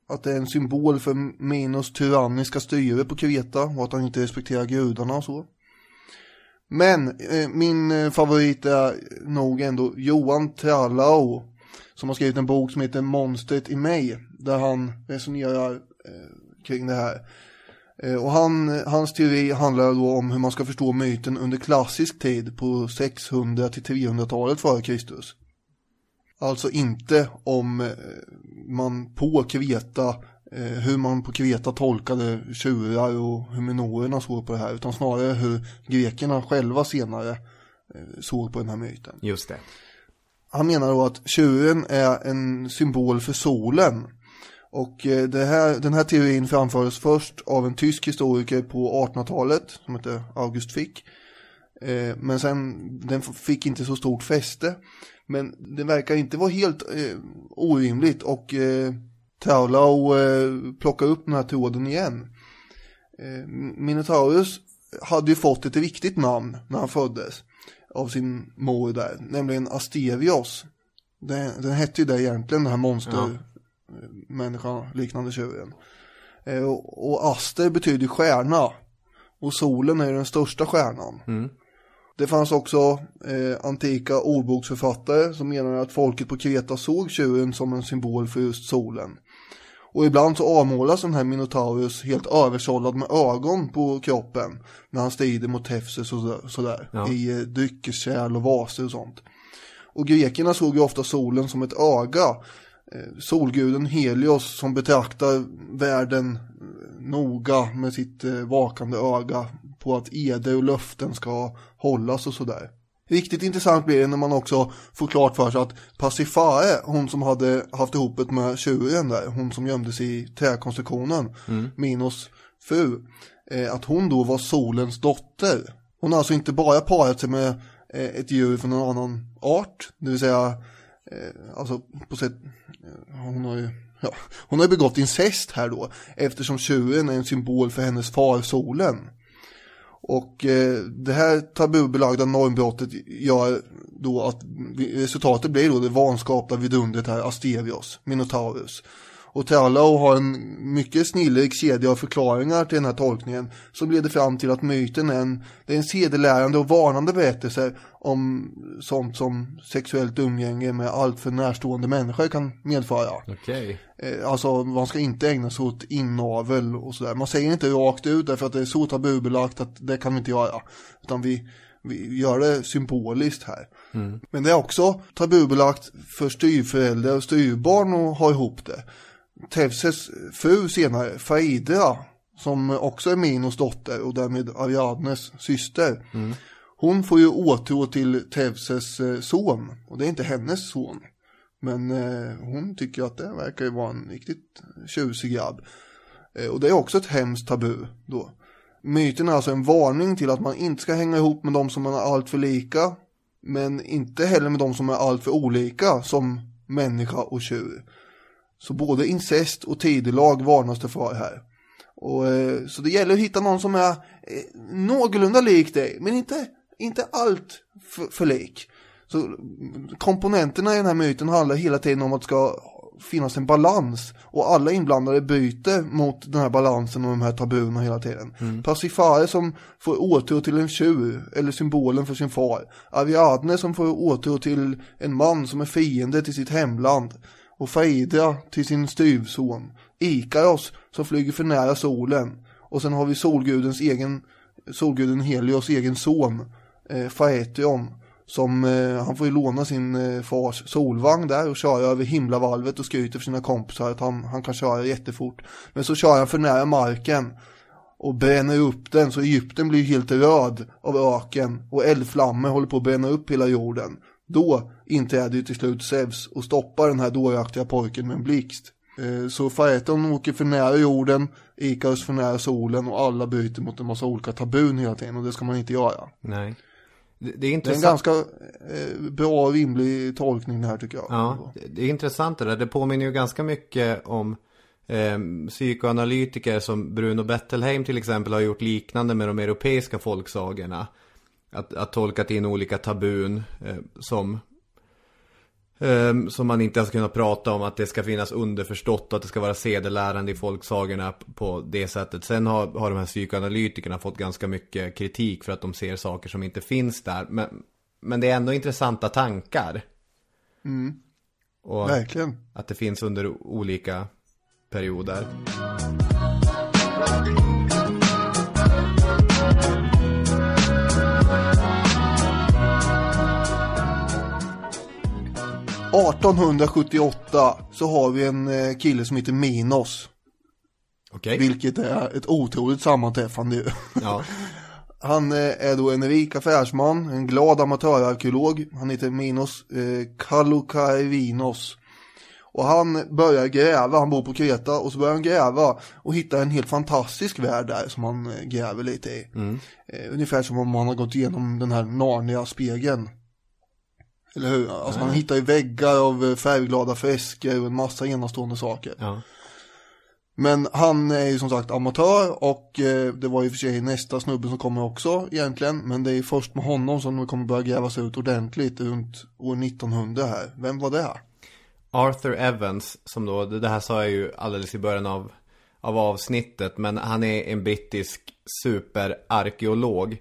att det är en symbol för Minos tyranniska styre på Kreta och att han inte respekterar gudarna och så. Men eh, min eh, favorit är nog ändå Johan Trallau som har skrivit en bok som heter Monstret i mig där han resonerar eh, kring det här. Eh, Och han, hans teori handlar då om hur man ska förstå myten under klassisk tid på 600 till 300-talet före Kristus. Alltså inte om eh, man på Kreta, eh, hur man på Kreta tolkade tjurar och hur minorerna såg på det här, utan snarare hur grekerna själva senare eh, såg på den här myten. Just det. Han menar då att tjuren är en symbol för solen. Och eh, det här, den här teorin framfördes först av en tysk historiker på 1800-talet som heter August Fick. Eh, men sen, den fick inte så stort fäste. Men det verkar inte vara helt eh, orimligt och eh, och eh, plockar upp den här tråden igen. Eh, Minotaurus hade ju fått ett riktigt namn när han föddes av sin mor där, nämligen Asterios. Den, den hette ju det egentligen, den här monster Ja. liknande tjuren. Eh, och, och Aster betyder stjärna. Och solen är ju den största stjärnan. Det fanns också eh, antika ordboksförfattare som menade att folket på Kreta såg tjuren som en symbol för just solen. Och ibland så avmålas den här Minotaurus helt översållad med ögon på kroppen när han strider mot Tefses och så- sådär Ja. i eh, dryckeskärl och vaser och sånt. Och grekerna såg ju ofta solen som ett öga. Eh, solguden Helios som betraktar världen eh, noga med sitt vakande öga på att eder och löften ska hållas och sådär. Riktigt intressant blir det när man också får klart för sig att Pasiphae, hon som hade haft ihopet med tjuren där, hon som gömde sig i träkonstruktionen, Minos fru, eh, att hon då var solens dotter. Hon har alltså inte bara parat sig med eh, ett djur från en annan art, det vill säga, eh, alltså på sätt, eh, hon har ju Ja, hon har begått incest här då, eftersom tjuren är en symbol för hennes far solen. Och eh, det här tabubelagda normbrottet gör då att resultatet blir då det vanskapta vidundret här, Asterios, Minotaurus. Och Trallau har en mycket snillrik kedja av förklaringar till den här tolkningen som leder fram till att myten är en, det är en sedelärande och varnande berättelse om sånt som sexuellt umgänge med alltför närstående människor kan medföra. Okej. Eh, Alltså man ska inte ägna sig åt inavel och sådär. Man säger inte rakt ut därför att det är så tabubelagt att det kan vi inte göra. Utan vi, vi gör det symboliskt här. Men det är också tabubelagt för styrföräldrar och styrbarn att ha ihop det. Tevses fru senare, Faidra, som också är Minos dotter och därmed Ariadnes syster. Hon får ju åtrå till Tevses eh, son och det är inte hennes son. Men eh, hon tycker att det verkar ju vara en riktigt tjusig grabb. Eh, och det är också ett hemskt tabu då. Myten är alltså en varning till att man inte ska hänga ihop med de som man är allt för lika. Men inte heller med de som är allt för olika som människa och tjur. Så både incest och tidelag varnas det för här. Och, eh, så det gäller att hitta någon som är eh, någorlunda lik dig, men inte, inte allt för, för lik. Så komponenterna i den här myten handlar hela tiden om att det ska finnas en balans. Och alla inblandade byter mot den här balansen och de här tabuna hela tiden. Mm. Pasifare som får åtrå till en tjur, eller symbolen för sin far. Ariadne som får åtrå till en man som är fiende till sitt hemland. Och Faidra till sin styvson. Ikaros som flyger för nära solen. Och sen har vi solgudens egen, solguden Helios egen son, eh, Faetion. Som, eh, han får ju låna sin eh, fars solvagn där och köra över himlavalvet och skryter för sina kompisar att han, han kan köra jättefort. Men så kör han för nära marken och bränner upp den så Egypten blir helt röd av öken och eldflammor håller på att bränna upp hela jorden. Då inträder ju till slut Zeus och stoppar den här dåraktiga pojken med en blixt. Eh, Så Faeton åker för nära jorden, Ikarus för nära solen och alla byter mot en massa olika tabun hela tiden och det ska man inte göra. Nej. Det, det är Det är en intressant. ganska eh, bra och rimlig tolkning det här tycker jag. Ja, det- det är intressant det där. Det påminner ju ganska mycket om eh, psykoanalytiker som Bruno Bettelheim till exempel har gjort liknande med de europeiska folksagorna. Att, att tolkat in olika tabun eh, som eh, som man inte ens kunnat prata om att det ska finnas underförstått och att det ska vara sedelärande i folksagorna på det sättet. Sen har, har de här psykoanalytikerna fått ganska mycket kritik för att de ser saker som inte finns där. Men, men det är ändå intressanta tankar. Och Verkligen. att det finns under olika perioder. 1878 så har vi en eh, kille som heter Minos. Okej. Vilket är ett otroligt sammanträffande ju. Ja. [LAUGHS] Han eh, är då en rik affärsman, en glad amatörarkeolog. Han heter Minos eh, Kalokaivinos. Och han börjar gräva, han bor på Kreta och så börjar han gräva och hittar en helt fantastisk värld där som han eh, gräver lite i. Eh, ungefär som om man har gått igenom den här Narnia-spegeln. Eller hur? Alltså man hittar ju väggar av eh, färgglada fresker och en massa enastående saker. ja. Men han är ju som sagt amatör och eh, det var ju för sig nästa snubbe som kommer också egentligen. Men det är först med honom som det kommer börja grävas ut ordentligt runt år 1900 här. Vem var det? Arthur Evans, som då, det det här sa jag ju alldeles i början av, av avsnittet, men han är en brittisk superarkeolog.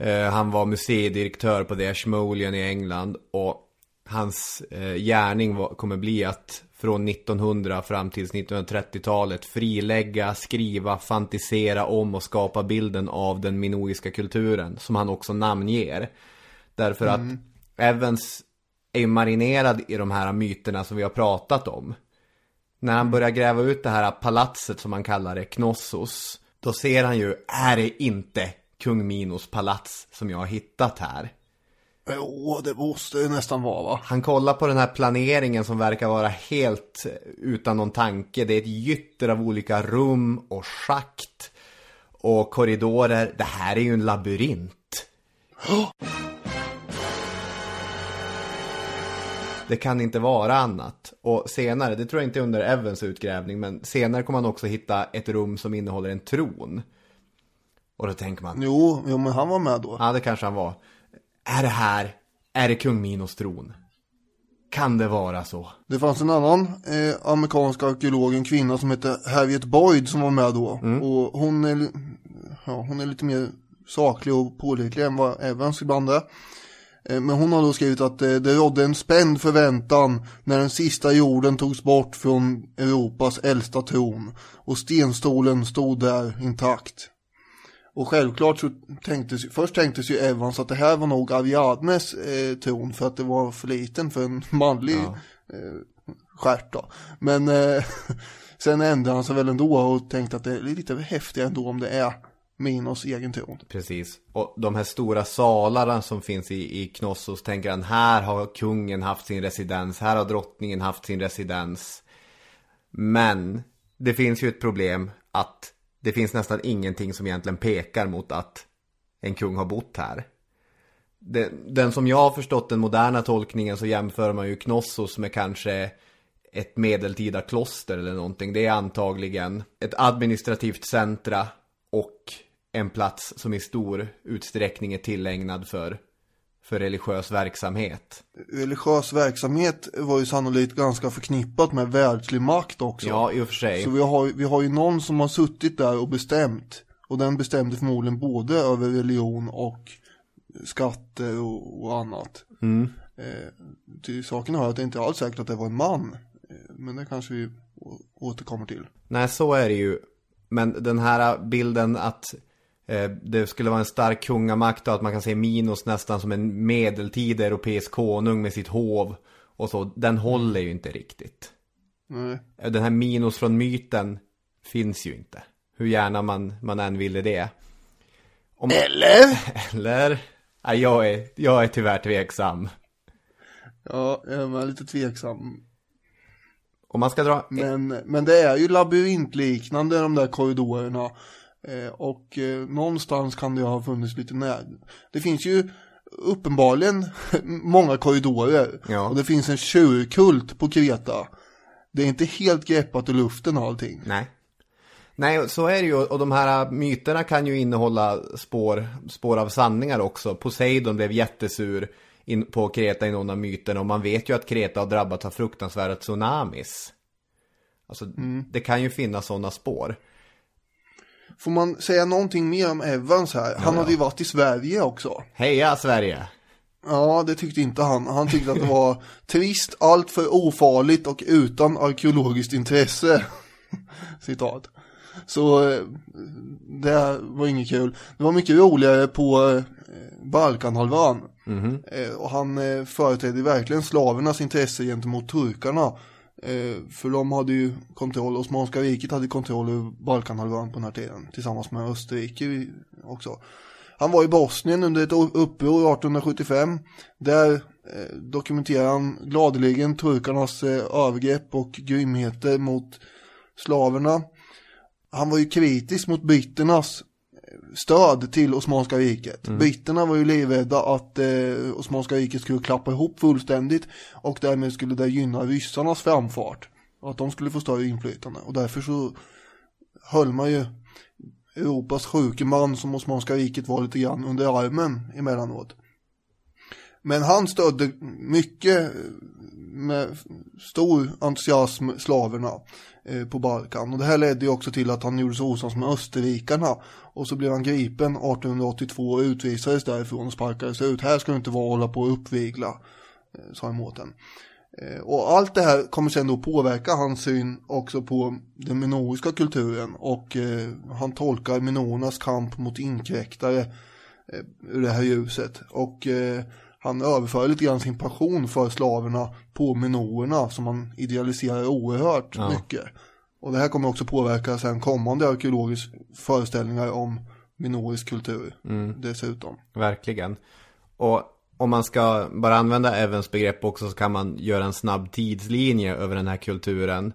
Eh, han var museidirektör på The Ashmolean i England och hans eh, gärning var, kommer bli att från 1900 fram till 1930-talet frilägga, skriva, fantisera om och skapa bilden av den minoiska kulturen som han också namnger. Därför att Evans är ju marinerad i de här myterna som vi har pratat om. När han börjar gräva ut det här palatset som han kallar det, Knossos, då ser han ju, är det inte kung Minos palats som jag har hittat här? Jo, det måste det nästan vara va? Han kollar på den här planeringen som verkar vara helt utan någon tanke. Det är ett gytter av olika rum och schakt och korridorer. Det här är ju en labyrint. Det kan inte vara annat. Och senare, det tror jag inte under Evans utgrävning, men senare kommer man också hitta ett rum som innehåller en tron. Och då tänker man, Jo, jo men han var med då. ja det kanske han var. Är det här, är det kung Minos tron? Kan det vara så? Det fanns en annan eh, amerikansk arkeolog, en kvinna som hette Harriet Boyd som var med då. Och hon är, ja, hon är lite mer saklig och pålitlig än vad Evans ibland är. Eh, Men hon har då skrivit att eh, det rådde en spänd förväntan när den sista jorden togs bort från Europas äldsta tron och stenstolen stod där intakt. Och självklart så tänktes, först tänktes ju Evans att det här var nog Ariadnes eh, tron för att det var för liten för en [LAUGHS] manlig eh, stjärt då. Men eh, [LAUGHS] sen ändrade han sig väl ändå och tänkte att det är lite häftigare ändå om det är Minos egen tron. Precis. Och de här stora salarna som finns i, i Knossos tänker han, här har kungen haft sin residens, här har drottningen haft sin residens. Men det finns ju ett problem att det finns nästan ingenting som egentligen pekar mot att en kung har bott här. Den, den som jag har förstått den moderna tolkningen så jämför man ju Knossos med kanske ett medeltida kloster eller någonting. Det är antagligen ett administrativt centra och en plats som i stor utsträckning är tillägnad för, för religiös verksamhet. Religiös verksamhet var ju sannolikt ganska förknippat med världslig makt också. Ja, i och för sig. Så vi har, vi har ju någon som har suttit där och bestämt. Och den bestämde förmodligen både över religion och skatter och, och annat. Mm. Eh, till saken har att det inte alls säkert att det var en man. Eh, men det kanske vi återkommer till. Nej, så är det ju. Men den här bilden att det skulle vara en stark kungamakt och att man kan se Minos nästan som en medeltida europeisk konung med sitt hov och så, den håller ju inte riktigt. Nej. Den här Minos från myten finns ju inte. Hur gärna man, man än ville det. Om, Eller? [LAUGHS] eller? Nej, jag är, jag är tyvärr tveksam. Ja, jag är lite tveksam. Om man ska dra... Men, men det är ju labyrintliknande de där korridorerna. Eh, och eh, någonstans kan det ha funnits lite när. Det finns ju uppenbarligen [LAUGHS] många korridorer. Ja. Och det finns en tjurkult på Kreta. Det är inte helt greppat ur luften allting. Nej. Nej, så är det ju. Och de här myterna kan ju innehålla spår, spår av sanningar också. Poseidon blev jättesur in, på Kreta i någon av myterna. Och man vet ju att Kreta har drabbats av fruktansvärda tsunamis. Alltså, det kan ju finnas sådana spår. Får man säga någonting mer om Evans här? Han hade ju varit i Sverige också. Heja Sverige! Ja, det tyckte inte han. Han tyckte att det var trist, allt för ofarligt och utan arkeologiskt intresse. [LAUGHS] Citat. Så eh, det var inget kul. Det var mycket roligare på eh, Balkanhalvön. Eh, och han företrädde verkligen slavernas intresse gentemot turkarna. Eh, för de hade ju kontroll, Osmanska riket hade kontroll över Balkanhalvön på den här tiden. Tillsammans med Österrike också. Han var i Bosnien under ett uppror 1875. Där eh, dokumenterar han gladeligen turkarnas eh, övergrepp och grymheter mot slaverna. Han var ju kritisk mot britternas stöd till Osmanska riket. Britterna var ju livrädda att eh, Osmanska riket skulle klappa ihop fullständigt och därmed skulle det gynna ryssarnas framfart. Och att de skulle få större inflytande. Och därför så höll man ju Europas sjuke man som Osmanska riket var lite grann under armen emellanåt. Men han stödde mycket eh, med stor entusiasm slaverna eh, på Balkan. Och det här ledde ju också till att han gjorde sig osams med österrikarna. Och så blev han gripen 1882 och utvisades därifrån och sparkades ut. Här ska du inte vara och hålla på och uppvigla, eh, sa sa mot den. Och allt det här kommer sen då påverka hans syn också på den minoiska kulturen och han tolkar minoernas kamp mot inkräktare ur det här ljuset. Och han överför lite grann sin passion för slaverna på minorerna som han idealiserar oerhört mycket. Och det här kommer också påverka sen kommande arkeologiska föreställningar om minorisk kultur dessutom. Verkligen. Och om man ska bara använda Evans begrepp också så kan man göra en snabb tidslinje över den här kulturen.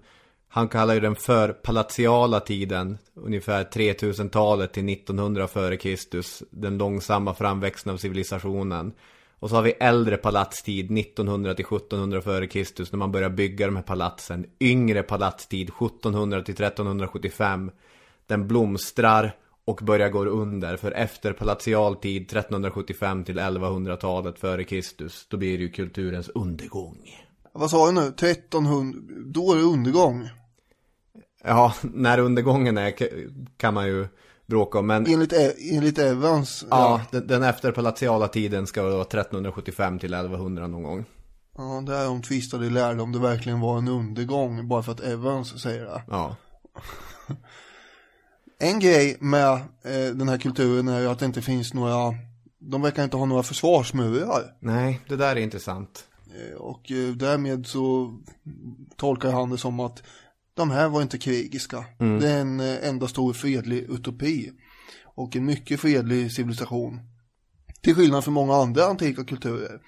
Han kallar ju den för palatiala tiden, ungefär 3000-talet till 1900 f.Kr. Den långsamma framväxten av civilisationen. Och så har vi äldre palatstid, 1900 till 1700 f.Kr. när man börjar bygga de här palatsen. Yngre palatstid, 1700 till 1375. Den blomstrar och börjar gå under. För efter palatial tid, 1375 till 1100-talet före Kristus, då blir det ju kulturens undergång. Vad sa du nu? 1300? Då är det undergång. Ja, när undergången är kan man ju bråka om, men Enligt, E- enligt Evans. ja, den, den efter palatiala tiden ska vara 1375 till 1100 någon gång. Ja, där de tvistade lärde om det verkligen var en undergång bara för att Evans säger det. Ja, [LAUGHS] En grej med eh, den här kulturen är ju att det inte finns några, de verkar inte ha några försvarsmurar. nej, det där är intressant. Eh, och eh, därmed så tolkar han det som att de här var inte krigiska. Det är en eh, enda stor fredlig utopi. Och en mycket fredlig civilisation. Till skillnad från många andra antika kulturer.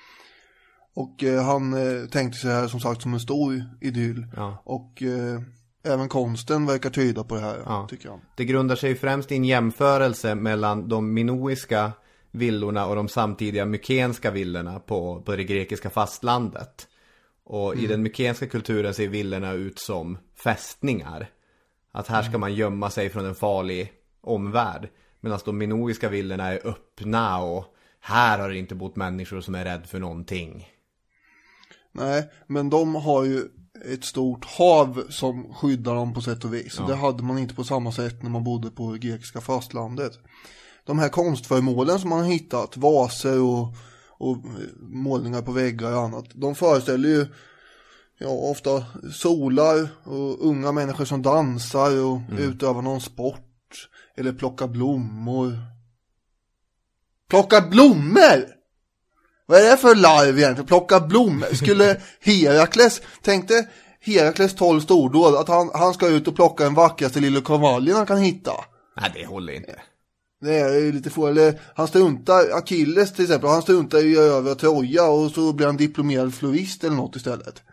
Och eh, han eh, tänkte sig här som sagt som en stor idyll. Ja. Och eh, även konsten verkar tyda på det här, Ja. tycker han. Det grundar sig främst i en jämförelse mellan de minoiska villorna och de samtidiga mykenska villorna på, på det grekiska fastlandet. Och i den mykenska kulturen ser villorna ut som fästningar. Att här ska man gömma sig från en farlig omvärld. Medan de minoiska villorna är öppna och här har det inte bott människor som är rädd för någonting. Nej, men de har ju ett stort hav som skyddar dem på sätt och vis. Och Det hade man inte på samma sätt när man bodde på grekiska fastlandet. De här konstföremålen som man har hittat, vaser och, och målningar på väggar och annat. De föreställer ju ja, ofta solar och unga människor som dansar och utövar någon sport. Eller plockar blommor. Plocka blommor! Vad är det för larv egentligen? Plocka blommor? Skulle [LAUGHS] Herakles, tänkte Herakles tolv stordåd att han, han ska ut och plocka den vackraste lilla kavaljen han kan hitta. Nej, det håller inte. Det är lite få, eller han struntar, Achilles till exempel, han struntar i att göra över Troja och så blir han diplomerad florist eller något istället.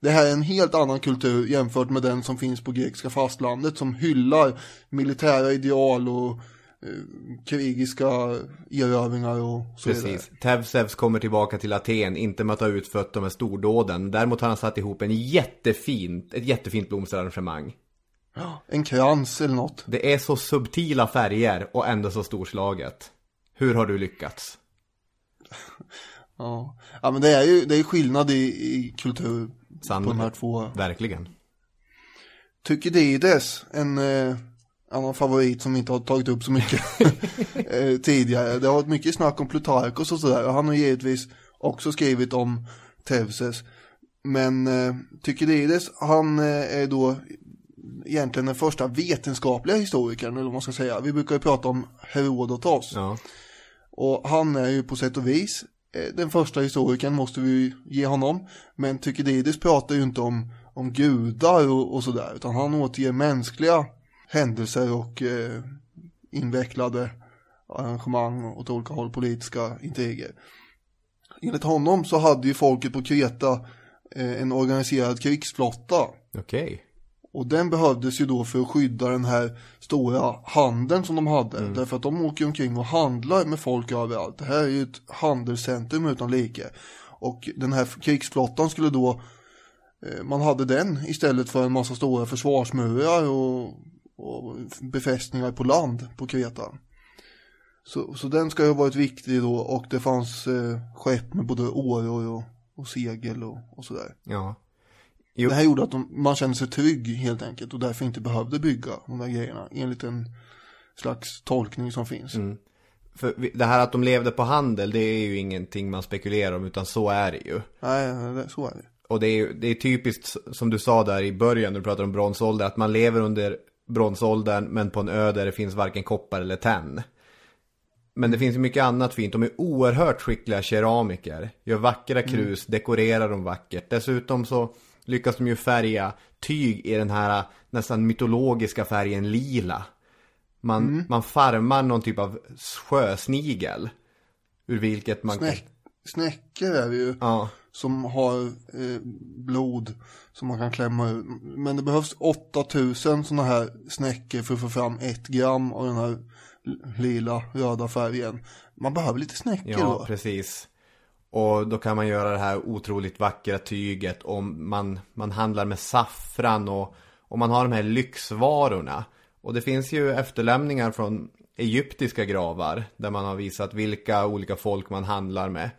Det här är en helt annan kultur jämfört med den som finns på grekiska fastlandet som hyllar militära ideal och eh, krigiska erövringar och så vidare. Precis. Tevsevs kommer tillbaka till Aten, inte med att ha utfört de här stordåden. Däremot har han satt ihop en jättefint, ett jättefint blomsterarrangemang. En krans eller något. Det är så subtila färger och ändå så storslaget. Hur har du lyckats? [LAUGHS] Ja, ja men det är ju det är skillnad i, i kultur på de här Sannolikt. två. Verkligen. Tukidides, en eh, annan favorit som vi inte har tagit upp så mycket [LAUGHS] [LAUGHS] eh, tidigare. Det har varit mycket snack om Plutarkos och sådär. Han har givetvis också skrivit om Tevses. Men eh, Tukidides, han eh, är då egentligen den första vetenskapliga historikern, eller vad man ska säga. Vi brukar ju prata om Herodotos. Ja. Och han är ju på sätt och vis eh, den första historikern måste vi ge honom. Men Thukydides pratar ju inte om, om gudar och, och sådär, utan han återger mänskliga händelser och eh, invecklade arrangemang åt olika håll, politiska intriger. Enligt honom så hade ju folket på Kreta eh, en organiserad krigsflotta. Okej. Och den behövdes ju då för att skydda den här stora handeln som de hade. Mm. Därför att de åker omkring och handlar med folk överallt. Det här är ju ett handelscentrum utan like. Och den här krigsflottan skulle då, eh, man hade den istället för en massa stora försvarsmurar och, och befästningar på land på Kreta. Så, så den ska ju ha varit viktig då och det fanns eh, skepp med både åror och, och segel och, och sådär. Ja. Jo. Det här gjorde att de, man kände sig trygg helt enkelt och därför inte behövde bygga de där grejerna enligt en slags tolkning som finns. Mm. För det här att de levde på handel, det är ju ingenting man spekulerar om, utan så är det ju. Nej, så är det. Och det är, det är typiskt, som du sa där i början när du pratade om bronsålder, att man lever under bronsåldern men på en ö där det finns varken koppar eller tenn. Men det finns ju mycket annat fint. De är oerhört skickliga keramiker. Gör vackra krus, dekorerar dem vackert. Dessutom så lyckas de ju färga tyg i den här nästan mytologiska färgen lila. Man, man farmar någon typ av sjösnigel.Ur vilket man Snäck, snäckor är det ju. Ja. Som har eh, blod som man kan klämma ur. Men det behövs 8000 sådana här snäckor för att få fram ett gram av den här lila röda färgen. Man behöver lite snäckor Ja, då. precis. Och då kan man göra det här otroligt vackra tyget om man, man handlar med saffran och, och man har de här lyxvarorna. Och det finns ju efterlämningar från egyptiska gravar där man har visat vilka olika folk man handlar med.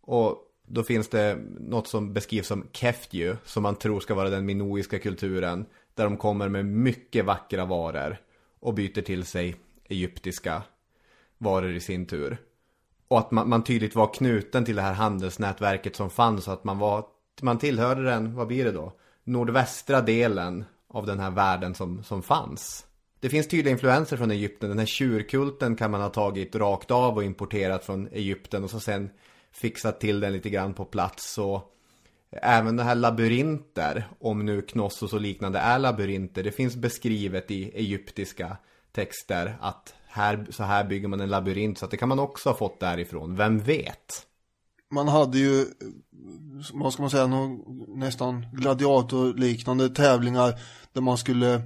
Och då finns det något som beskrivs som keftju, som man tror ska vara den minoiska kulturen. Där de kommer med mycket vackra varor och byter till sig egyptiska varor i sin tur. Och att man, man tydligt var knuten till det här handelsnätverket som fanns. Och att man var, man tillhörde den, vad blir det då? Nordvästra delen av den här världen som, som fanns. Det finns tydliga influenser från Egypten. Den här tjurkulten kan man ha tagit rakt av och importerat från Egypten. Och så sen fixat till den lite grann på plats. Och även det här labyrinter, om nu Knossos och liknande är labyrinter. Det finns beskrivet i egyptiska texter att här, så här bygger man en labyrint. Så att det kan man också ha fått därifrån. Vem vet? Man hade ju, vad ska man säga, någon, nästan gladiatorliknande tävlingar där man skulle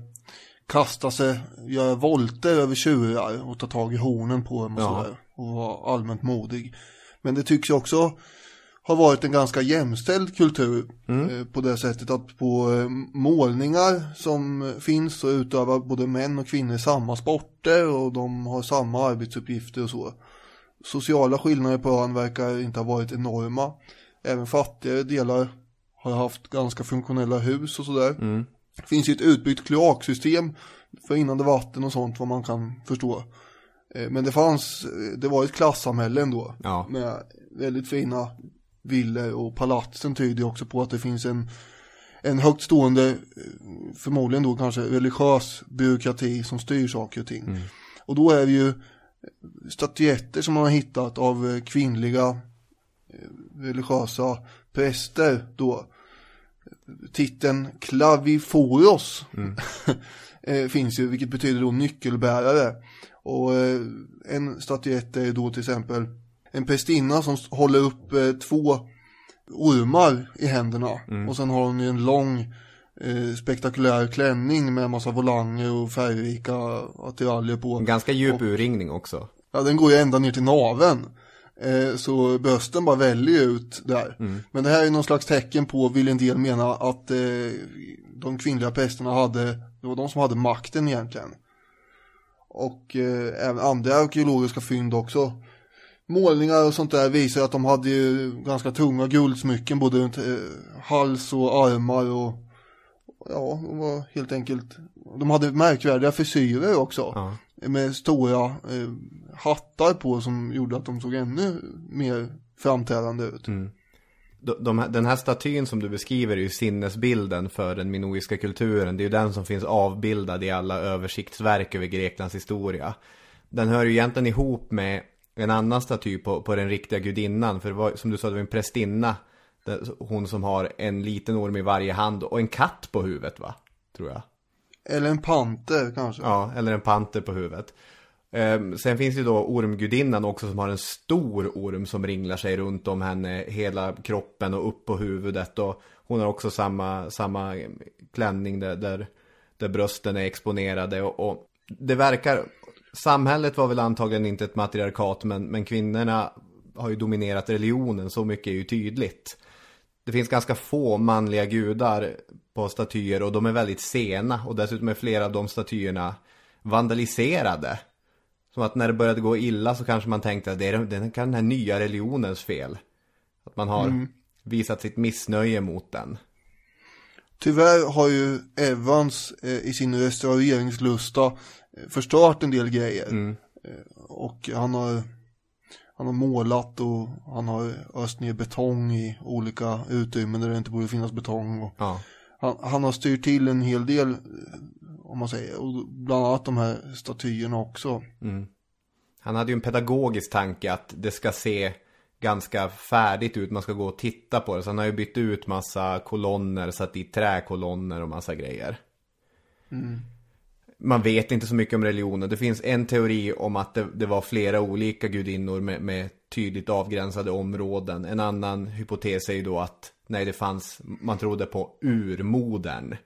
kasta sig, göra volter över tjurar och ta tag i hornen på dem och Ja. sådär. Och vara allmänt modig. Men det tycks ju också ha varit en ganska jämställd kultur eh, på det sättet att på eh, målningar som finns så utövar både män och kvinnor samma sporter och de har samma arbetsuppgifter och så. Sociala skillnader på ön verkar inte ha varit enorma. Även fattigare delar har haft ganska funktionella hus och sådär. Det finns ju ett utbyggt kloaksystem för rinnande vatten och sånt vad man kan förstå. Eh, Men det fanns, det var ett klassamhälle ändå. Ja. Med väldigt fina villor och palatsen tyder också på att det finns en, en högt stående, eh, förmodligen då kanske religiös byråkrati som styr saker och ting. Och då är det ju statyetter som man har hittat av eh, kvinnliga eh, religiösa präster då. Titeln Claviforos [LAUGHS] eh, finns ju, vilket betyder då nyckelbärare. Och en statyett är då till exempel en prästinna som håller upp eh, två ormar i händerna. Och sen har hon ju en lång eh, spektakulär klänning med massa volanger och färgrika attiraljer på. En ganska djup urringning också. Ja, den går ju ända ner till naven. Eh, så brösten bara väljer ut där. Men det här är någon slags tecken på, vill en del mena, att eh, de kvinnliga prästerna hade, det var de som hade makten egentligen. Och eh, även andra arkeologiska fynd också. Målningar och sånt där visar att de hade ju ganska tunga guldsmycken både runt eh, hals och armar och ja, de var helt enkelt, de hade märkvärdiga frisyrer också. Ja. Med stora eh, hattar på som gjorde att de såg ännu mer framträdande ut. De, de, den här statyn som du beskriver är ju sinnesbilden för den minoiska kulturen. Det är ju den som finns avbildad i alla översiktsverk över Greklands historia. Den hör ju egentligen ihop med en annan staty på, på den riktiga gudinnan. För var, som du sa, det var en prästinna. Hon som har en liten orm i varje hand och en katt på huvudet va? Tror jag. Eller en panter kanske. Ja, eller en panter på huvudet. Ehm, sen finns ju då ormgudinnan också som har en stor orm som ringlar sig runt om henne hela kroppen och upp på huvudet. Och hon har också samma, samma klänning där, där, där brösten är exponerade. Och, och det verkar, samhället var väl antagligen inte ett matriarkat men, men kvinnorna har ju dominerat religionen, så mycket är ju tydligt. Det finns ganska få manliga gudar på statyer och de är väldigt sena och dessutom är flera av de statyerna vandaliserade. Som att när det började gå illa så kanske man tänkte att det är den, den här nya religionens fel. Att man har visat sitt missnöje mot den. Tyvärr har ju Evans eh, i sin restaureringslusta förstört en del grejer. Eh, och han har, han har målat och han har öst ner betong i olika utrymmen där det inte borde finnas betong. Och Ja. han, han har styrt till en hel del, eh, om man säger, och bland annat de här statyerna också. Han hade ju en pedagogisk tanke att det ska se ganska färdigt ut. Man ska gå och titta på det. Så han har ju bytt ut massa kolonner, satt dit träkolonner och massa grejer. Man vet inte så mycket om religionen. Det finns en teori om att det, det var flera olika gudinnor med, med tydligt avgränsade områden. En annan hypotes är ju då att nej, det fanns, man trodde på urmodern.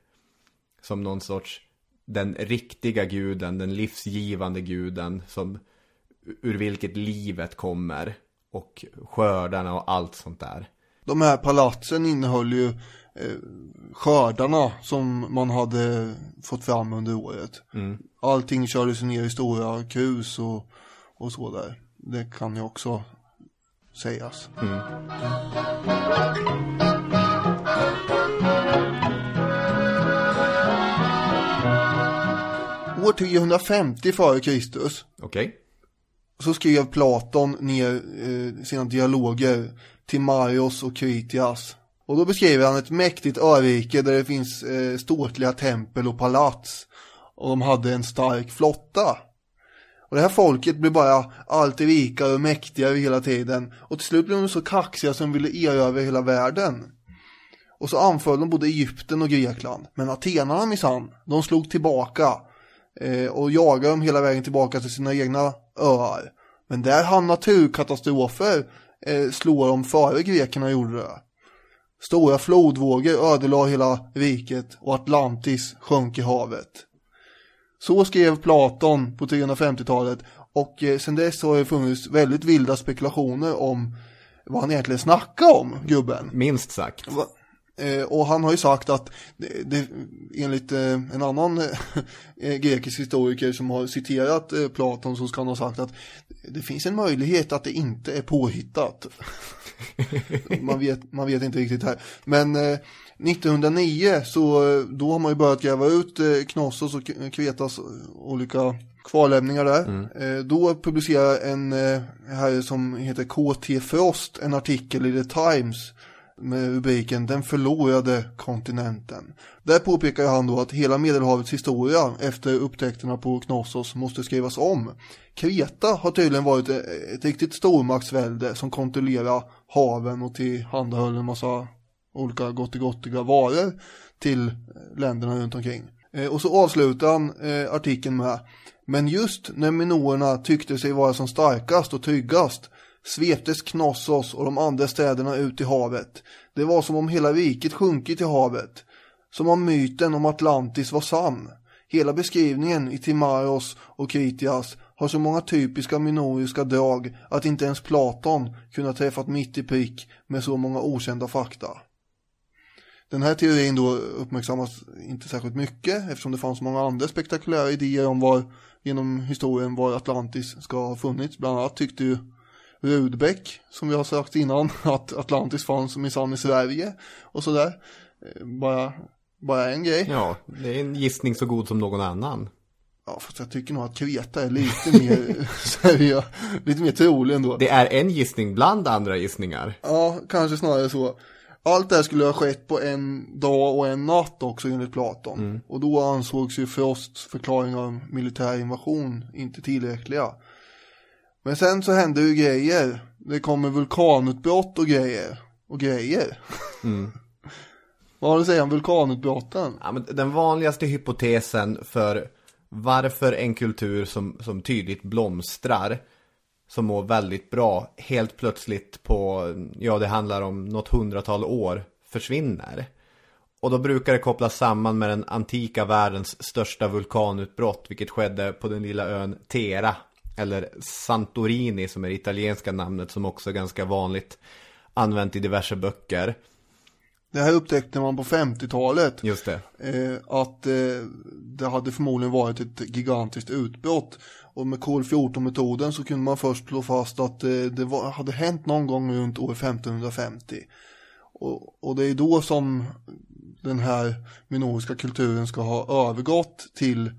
Som någon sorts, den riktiga guden, den livsgivande guden som ur vilket livet kommer. Och skördarna och allt sånt där. De här palatsen innehöll ju skördarna som man hade fått fram under året. Allting kördes ner i stora krus och, och så där. Det kan ju också sägas. År 350 före Kristus Okej? så skrev Platon ner eh, sina dialoger till Marios och Kritias. Och då beskriver han ett mäktigt örike där det finns eh, ståtliga tempel och palats. Och de hade en stark flotta. Och det här folket blev bara allt rikare och mäktigare hela tiden. Och till slut blev de så kaxiga som de ville erövra hela världen. Och så anföll de både Egypten och Grekland. Men atenarna minsann, de slog tillbaka. Eh, och jagade dem hela vägen tillbaka till sina egna öar. Men där hann naturkatastrofer eh, slå dem före grekerna gjorde det. Stora flodvågor ödelade hela riket och Atlantis sjönk i havet. Så skrev Platon på 350-talet och eh, sen dess har det funnits väldigt vilda spekulationer om vad han egentligen snackade om, gubben. Minst sagt. Eh, och han har ju sagt att det, enligt eh, en annan [LAUGHS] grekisk historiker som har citerat Platon så ska han ha sagt att det finns en möjlighet att det inte är påhittat. [LAUGHS] man, vet, man vet inte riktigt här. Men eh, 1909 så eh, då har man ju börjat gräva ut eh, Knossos och K- Kretas olika kvarlämningar där. Eh, då publicerar en eh, herre som heter KT Frost en artikel i The Times med rubriken Den förlorade kontinenten. Där påpekar han då att hela Medelhavets historia efter upptäckterna på Knossos måste skrivas om. Kreta har tydligen varit ett riktigt stormaktsvälde som kontrollerar haven och tillhandahöll en massa olika gottigottiga varor till länderna runt omkring. Eh, och så avslutar han eh, artikeln med Men just när minoerna tyckte sig vara som starkast och tryggast sveptes Knossos och de andra städerna ut i havet. Det var som om hela riket sjunkit i havet. Som om myten om Atlantis var sann. Hela beskrivningen i Timaros och Kritias har så många typiska minoriska drag att inte ens Platon kunde ha träffat mitt i prick med så många okända fakta. Den här teorin då uppmärksammas inte särskilt mycket eftersom det fanns många andra spektakulära idéer om var genom historien var Atlantis ska ha funnits. Bland annat tyckte ju Rudbeck, som vi har sagt innan, [LAUGHS] att Atlantis fanns minsann i Sverige och sådär. Eh, Bara, bara en grej. Ja, det är en gissning så god som någon annan. Ja, fast jag tycker nog att Kreta är lite mer [LAUGHS] [LAUGHS] seriös, lite mer trolig ändå. Det är en gissning bland andra gissningar. Ja, kanske snarare så. Allt det här skulle ha skett på en dag och en natt också enligt Platon. Och då ansågs ju Frosts förklaring om militär invasion inte tillräckliga. Men sen så hände ju grejer. Det kommer vulkanutbrott och grejer. Och grejer. [LAUGHS] Vad har du att säga om vulkanutbrotten? Ja, men den vanligaste hypotesen för varför en kultur som, som tydligt blomstrar, som mår väldigt bra, helt plötsligt på, ja det handlar om något hundratal år, försvinner. Och då brukar det kopplas samman med den antika världens största vulkanutbrott, vilket skedde på den lilla ön Tera, eller Santorini som är det italienska namnet som också är ganska vanligt använt i diverse böcker. Det här upptäckte man på 50-talet. Just det. Eh, att eh, det hade förmodligen varit ett gigantiskt utbrott. Och med kol-14-metoden så kunde man först slå fast att eh, det var, hade hänt någon gång runt år 1550. Och, och det är då som den här minoiska kulturen ska ha övergått till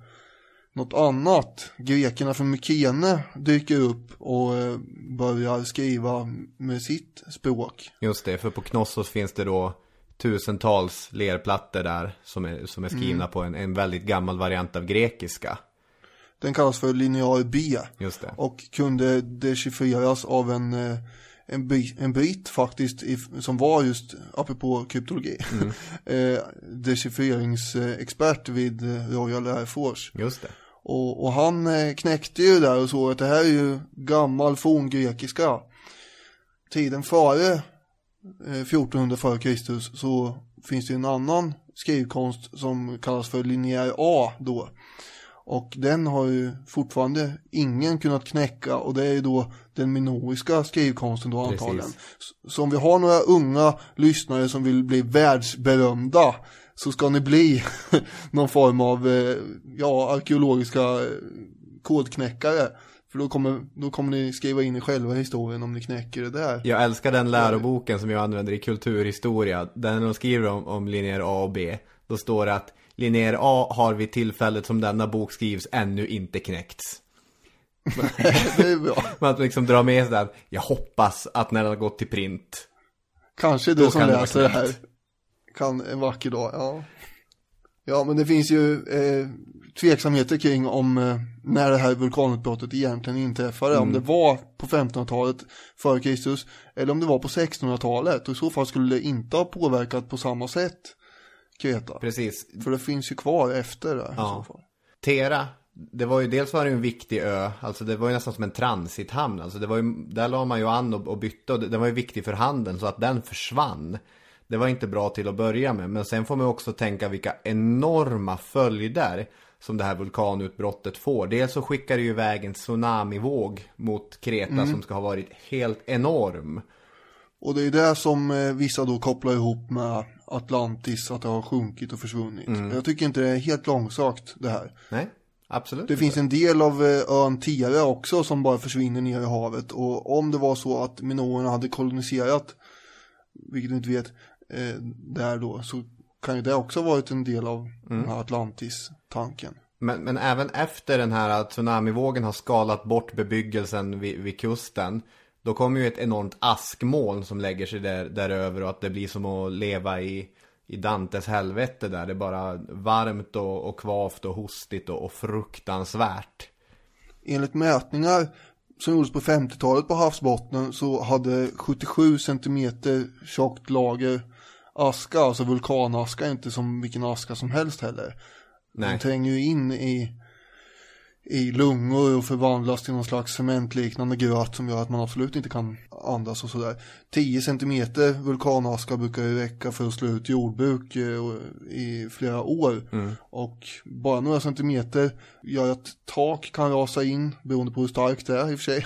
något annat. Grekerna från Mykene dyker upp och eh, börjar skriva med sitt språk. Just det, för på Knossos finns det då tusentals lerplattor där som är, som är skrivna på en, en väldigt gammal variant av grekiska. Den kallas för linear B. Just det. Och kunde dechiffreras av en, eh, en, en britt faktiskt, som var just, apropå kryptologi, [LAUGHS] eh, dechiffreringsexpert vid Royal Air Force. Just det. Och, och han eh, knäckte ju där och såg att det här är ju gammal forngrekiska. Tiden före eh, 1400 före Kristus så finns det en annan skrivkonst som kallas för linjär A då. Och den har ju fortfarande ingen kunnat knäcka och det är ju då den minoiska skrivkonsten då antagligen. Så om vi har några unga lyssnare som vill bli världsberömda så ska ni bli [LAUGHS] någon form av eh, ja, arkeologiska eh, kodknäckare. För då kommer, då kommer ni skriva in i själva historien om ni knäcker det där. Jag älskar den läroboken som jag använder i kulturhistoria. Där de skriver om, om linjer A och B. Då står det att linjer A har vid tillfället som denna bok skrivs ännu inte knäckts. [LAUGHS] det är bra. Man att liksom dra med sig den. Jag hoppas att när den har gått till print. Kanske du som läser det här. Kan en vacker dag, ja. Ja, men det finns ju eh, tveksamheter kring om eh, när det här vulkanutbrottet egentligen inträffade. Om det var på 1500-talet före Kristus eller om det var på 1600-talet. Och i så fall skulle det inte ha påverkat på samma sätt Kreta. Precis. För det finns ju kvar efter det i Ja. så fall. Tera, det var ju dels var det en viktig ö, alltså det var ju nästan som en transithamn, alltså det var ju, där la man ju an och, och bytte och det- den var ju viktig för handeln så att den försvann. Det var inte bra till att börja med, men sen får man också tänka vilka enorma följder som det här vulkanutbrottet får. Dels så skickar det ju iväg en tsunamivåg mot Kreta som ska ha varit helt enorm. Och det är det som eh, vissa då kopplar ihop med Atlantis, att det har sjunkit och försvunnit. Jag tycker inte det är helt långsökt det här. Nej, absolut. Det finns en del av eh, ön Tera också som bara försvinner ner i havet och om det var så att minoerna hade koloniserat, vilket du inte vet, eh, där då så kan ju det också ha varit en del av här Atlantis-tanken. Men, men även efter den här tsunamivågen har skalat bort bebyggelsen vid, vid kusten. Då kommer ju ett enormt askmoln som lägger sig där, där över och att det blir som att leva i, i Dantes helvete där. Det är bara varmt och, och kvavt och hostigt och, och fruktansvärt. Enligt mätningar som gjordes på 50-talet på havsbottnen så hade 77 centimeter tjockt lager aska, alltså vulkanaska, inte som vilken aska som helst heller. Nej. Den tränger ju in i, i lungor och förvandlas till någon slags cementliknande gröt som gör att man absolut inte kan andas och sådär. 10 centimeter vulkanaska brukar ju räcka för att slå ut jordbruk eh, i flera år. Och bara några centimeter gör att tak kan rasa in beroende på hur starkt det är i och för sig.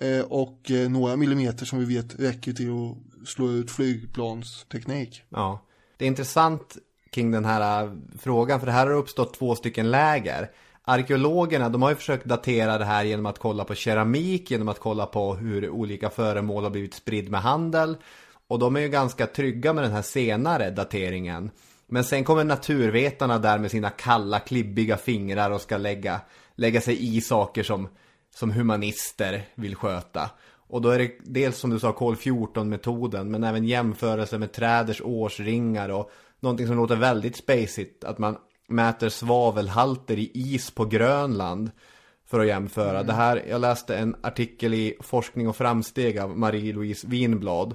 Eh, och eh, några millimeter som vi vet räcker till att slå ut flygplansteknik. Ja. Det är intressant kring den här eh, frågan, för det här har uppstått två stycken läger. Arkeologerna, de har ju försökt datera det här genom att kolla på keramik, genom att kolla på hur olika föremål har blivit spridd med handel. Och de är ju ganska trygga med den här senare dateringen. Men sen kommer naturvetarna där med sina kalla, klibbiga fingrar och ska lägga, lägga sig i saker som, som humanister vill sköta. Och då är det dels som du sa kol 14-metoden, men även jämförelse med träders årsringar och någonting som låter väldigt spacigt, att man mäter svavelhalter i is på Grönland för att jämföra. Det här, jag läste en artikel i Forskning och framsteg av Marie-Louise Winblad.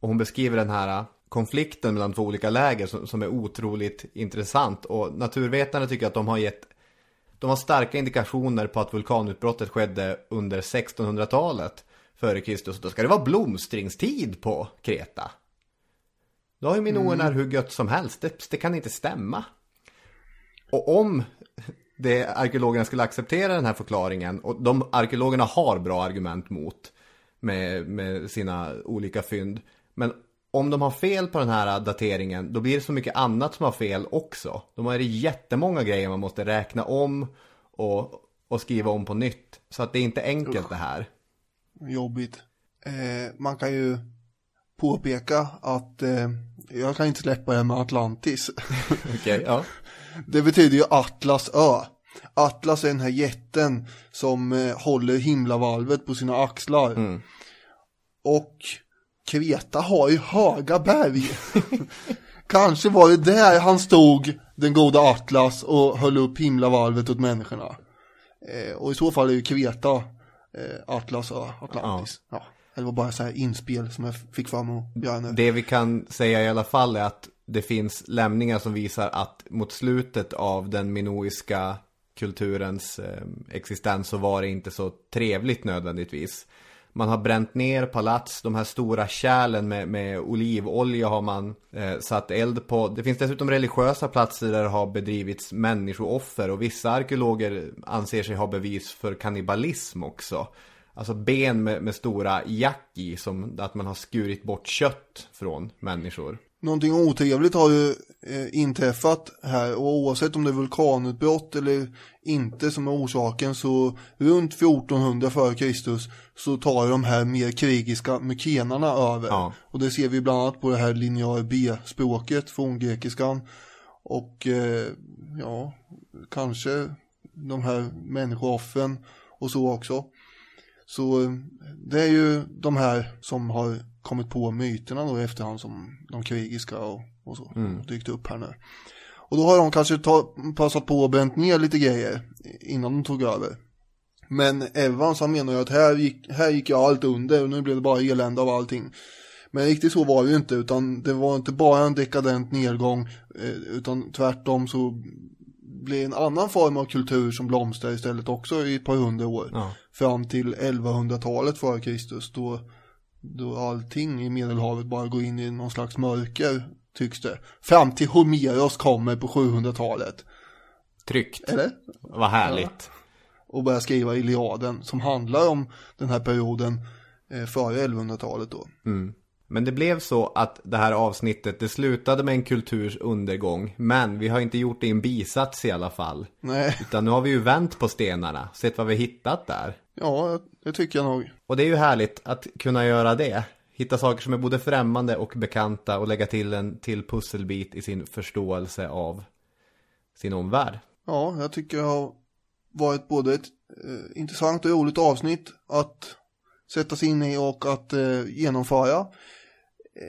Och hon beskriver den här konflikten mellan två olika läger som, som är otroligt intressant. Och naturvetarna tycker att de har gett de har starka indikationer på att vulkanutbrottet skedde under 1600-talet före Kristus. Då ska det vara blomstringstid på Kreta. Då har ju minoerna hur gött som helst. Det, det kan inte stämma. Och om det arkeologerna skulle acceptera den här förklaringen och de arkeologerna har bra argument mot med, med sina olika fynd. Men om de har fel på den här dateringen då blir det så mycket annat som har fel också. De har jättemånga grejer man måste räkna om och, och skriva om på nytt. Så att det är inte enkelt det här. Jobbigt. Eh, man kan ju påpeka att eh, jag kan inte släppa det här med Atlantis. [LAUGHS] Okej, ja. [LAUGHS] Det betyder ju Atlas ö. Atlas är den här jätten som eh, håller himlavalvet på sina axlar. Och Kreta har ju höga berg. [LAUGHS] Kanske var det där han stod, den goda Atlas, och höll upp himlavalvet åt människorna. Eh, och i så fall är ju Kreta eh, Atlas och Atlantis. Ja. Det var bara så här inspel som jag fick fram och göra nu. Det vi kan säga i alla fall är att det finns lämningar som visar att mot slutet av den minoiska kulturens eh, existens så var det inte så trevligt nödvändigtvis. Man har bränt ner palats, de här stora kärlen med, med olivolja har man eh, satt eld på. Det finns dessutom religiösa platser där det har bedrivits människooffer och vissa arkeologer anser sig ha bevis för kannibalism också. Alltså ben med, med stora jack i, som att man har skurit bort kött från människor. Någonting otrevligt har ju eh, inträffat här och oavsett om det är vulkanutbrott eller inte som är orsaken så runt 1400 f.Kr. så tar de här mer krigiska mykenarna över. Ja. Och det ser vi bland annat på det här linjär B-språket, forngrekiskan. Och eh, ja, kanske de här människooffren och så också. Så eh, det är ju de här som har kommit på myterna då i efterhand som de krigiska och, och så dykt upp här nu. Och då har de kanske ta, passat på och bränt ner lite grejer innan de tog över. Men Evans han menar ju att här gick, här gick ju allt under och nu blev det bara elände av allting. Men riktigt så var det ju inte utan det var inte bara en dekadent nedgång eh, utan tvärtom så blev en annan form av kultur som blomstrade istället också i ett par hundra år. Ja. Fram till 1100-talet före Kristus då, då allting i Medelhavet bara går in i någon slags mörker tycks det. Fram till Homeros kommer på 700-talet. Tryggt. Eller? Vad härligt. Och börjar skriva Iliaden som handlar om den här perioden eh, före 1100-talet då. Men det blev så att det här avsnittet, det slutade med en kulturs undergång. Men vi har inte gjort det i en bisats i alla fall. Nej, Utan nu har vi ju vänt på stenarna, sett vad vi hittat där. Ja, det tycker jag nog. Och det är ju härligt att kunna göra det. Hitta saker som är både främmande och bekanta och lägga till en till pusselbit i sin förståelse av sin omvärld. Ja, jag tycker det har varit både ett eh, intressant och roligt avsnitt att sätta sig in i och att eh, genomföra.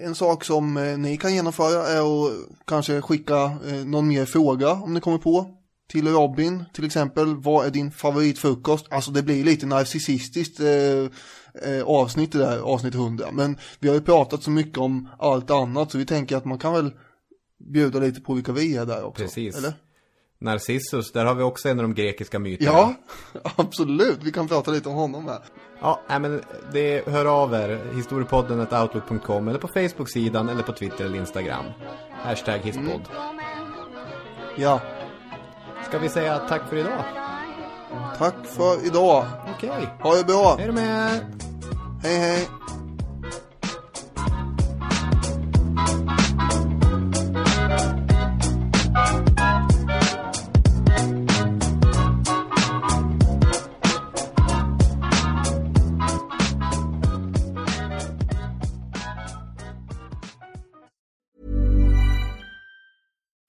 En sak som eh, ni kan genomföra är att kanske skicka eh, någon mer fråga om ni kommer på till Robin till exempel. Vad är din favoritfrukost? Alltså det blir lite narcissistiskt eh, eh, avsnitt det där, avsnitt 100. Men vi har ju pratat så mycket om allt annat så vi tänker att man kan väl bjuda lite på vilka vi är där också. Precis. Eller? Narcissus, där har vi också en av de grekiska myterna. Ja, [LAUGHS] absolut. Vi kan prata lite om honom här. Ja, nej, men det, hör av er. Historiepodden outlook.com eller på Facebook-sidan eller på Twitter eller Instagram. Hashtag hisspodd. Ja, Ska vi säga tack för idag? tack för idag. Okej. Ha det bra. Hej då med! Hej, hej.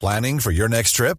Planning for your next trip?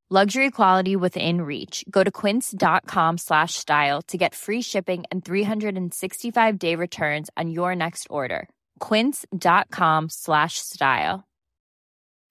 Luxury quality within reach. Go to quince.com slash style to get free shipping and 365 day returns on your next order. Quince.com slash style.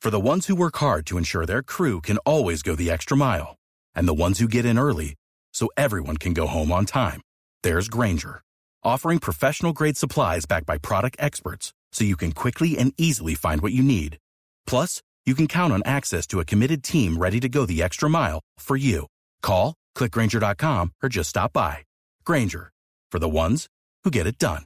For the ones who work hard to ensure their crew can always go the extra mile, and the ones who get in early so everyone can go home on time, there's Granger, offering professional grade supplies backed by product experts so you can quickly and easily find what you need. Plus, you can count on access to a committed team ready to go the extra mile for you. Call, clickgranger.com, or just stop by. Granger, for the ones who get it done.